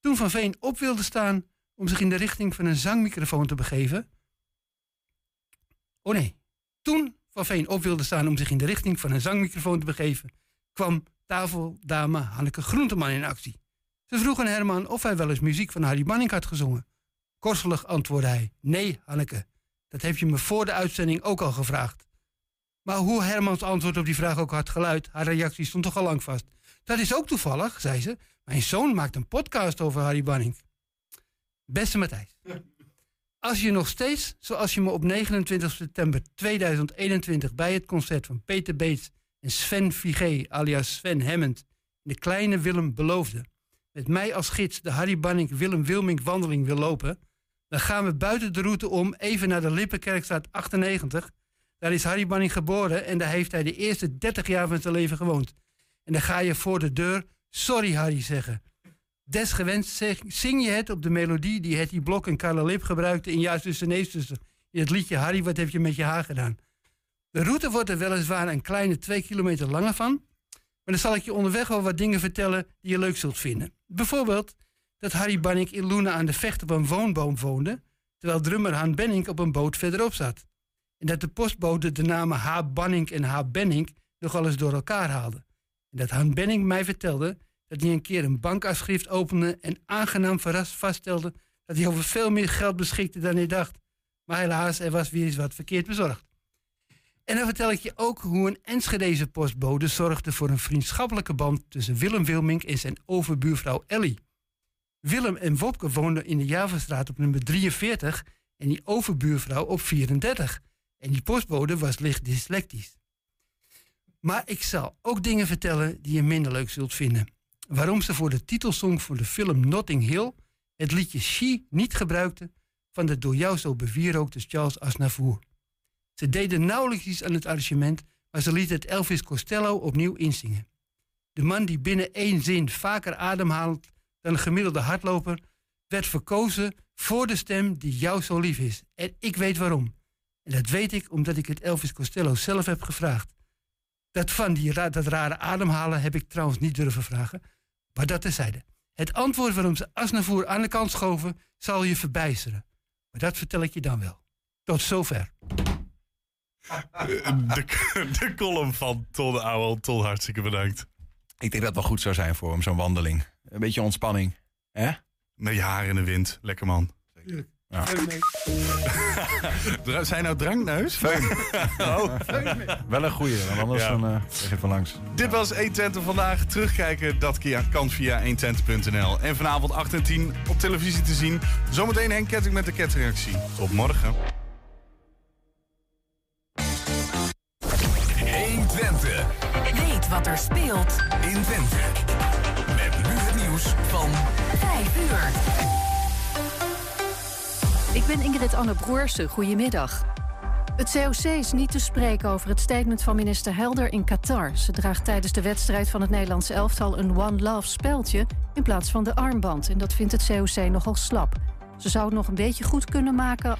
Toen Van Veen op wilde staan om zich in de richting van een zangmicrofoon te begeven. Oh nee. Toen Van Veen op wilde staan om zich in de richting van een zangmicrofoon te begeven, kwam tafeldame Hanneke Groenteman in actie. Ze vroeg aan Herman of hij wel eens muziek van Harry Banning had gezongen. Korselig antwoordde hij: Nee, Hanneke, dat heb je me voor de uitzending ook al gevraagd. Maar hoe Hermans antwoord op die vraag ook had geluid, haar reactie stond toch al lang vast. Dat is ook toevallig, zei ze. Mijn zoon maakt een podcast over Harry Banning. Beste Matthijs. Als je nog steeds, zoals je me op 29 september 2021 bij het concert van Peter Beets en Sven Vigé, alias Sven Hammond, in de kleine Willem beloofde, met mij als gids de Harry Banning Willem Wilming wandeling wil lopen, dan gaan we buiten de route om even naar de Lippenkerkstraat 98. Daar is Harry Banning geboren en daar heeft hij de eerste 30 jaar van zijn leven gewoond. En dan ga je voor de deur sorry Harry zeggen. Desgewenst zing je het op de melodie die Hetty Blok en Carla Lip gebruikten in Juist tussen. In het liedje Harry, wat heb je met je haar gedaan? De route wordt er weliswaar een kleine twee kilometer langer van. Maar dan zal ik je onderweg wel wat dingen vertellen die je leuk zult vinden. Bijvoorbeeld dat Harry Banning in Loenen aan de vecht op een woonboom woonde, terwijl drummer Han Benning op een boot verderop zat. En dat de postbode de namen H. Banning en H. Benning nogal eens door elkaar haalde. En dat Han Benning mij vertelde dat hij een keer een bankafschrift opende en aangenaam verrast vaststelde dat hij over veel meer geld beschikte dan hij dacht. Maar helaas, er was weer eens wat verkeerd bezorgd. En dan vertel ik je ook hoe een Enschedeze postbode zorgde voor een vriendschappelijke band tussen Willem Wilmink en zijn overbuurvrouw Ellie. Willem en Wopke woonden in de Javastraat op nummer 43 en die overbuurvrouw op 34. En die postbode was licht dyslectisch. Maar ik zal ook dingen vertellen die je minder leuk zult vinden. Waarom ze voor de titelsong voor de film Notting Hill het liedje She niet gebruikte van de door jou zo bewierookte Charles Aznavour. Ze deden nauwelijks iets aan het arrangement, maar ze lieten het Elvis Costello opnieuw inzingen. De man die binnen één zin vaker ademhaalt dan een gemiddelde hardloper, werd verkozen voor de stem die jou zo lief is. En ik weet waarom. En dat weet ik omdat ik het Elvis Costello zelf heb gevraagd. Dat van die dat rare ademhalen heb ik trouwens niet durven vragen, maar dat terzijde. Het antwoord waarom ze Asnavoer aan de kant schoven, zal je verbijsteren. Maar dat vertel ik je dan wel. Tot zover. De, de column van Ton de Ouwel. Ton, hartstikke bedankt. Ik denk dat het wel goed zou zijn voor hem, zo'n wandeling. Een beetje ontspanning. Hè? Met je haar in de wind. Lekker man. Ja. Dra- Zijn nou drankneus? oh. Wel een goeie, want anders Ja. dan eh leg je van langs. Dit was 120 vandaag. Terugkijken, dat kan via 120.nl. En vanavond 8 en 10 op televisie te zien. Zometeen Henk Ketting met de ketreactie. Tot morgen. 120. Weet wat er speelt in Twente. Met nu het nieuws van 5 uur. Ik ben Ingrid Anne Broersen. Goedemiddag. Het COC is niet te spreken over het statement van minister Helder in Qatar. Ze draagt tijdens de wedstrijd van het Nederlandse elftal een One Love speldje in plaats van de armband. En dat vindt het COC nogal slap. Ze zou het nog een beetje goed kunnen maken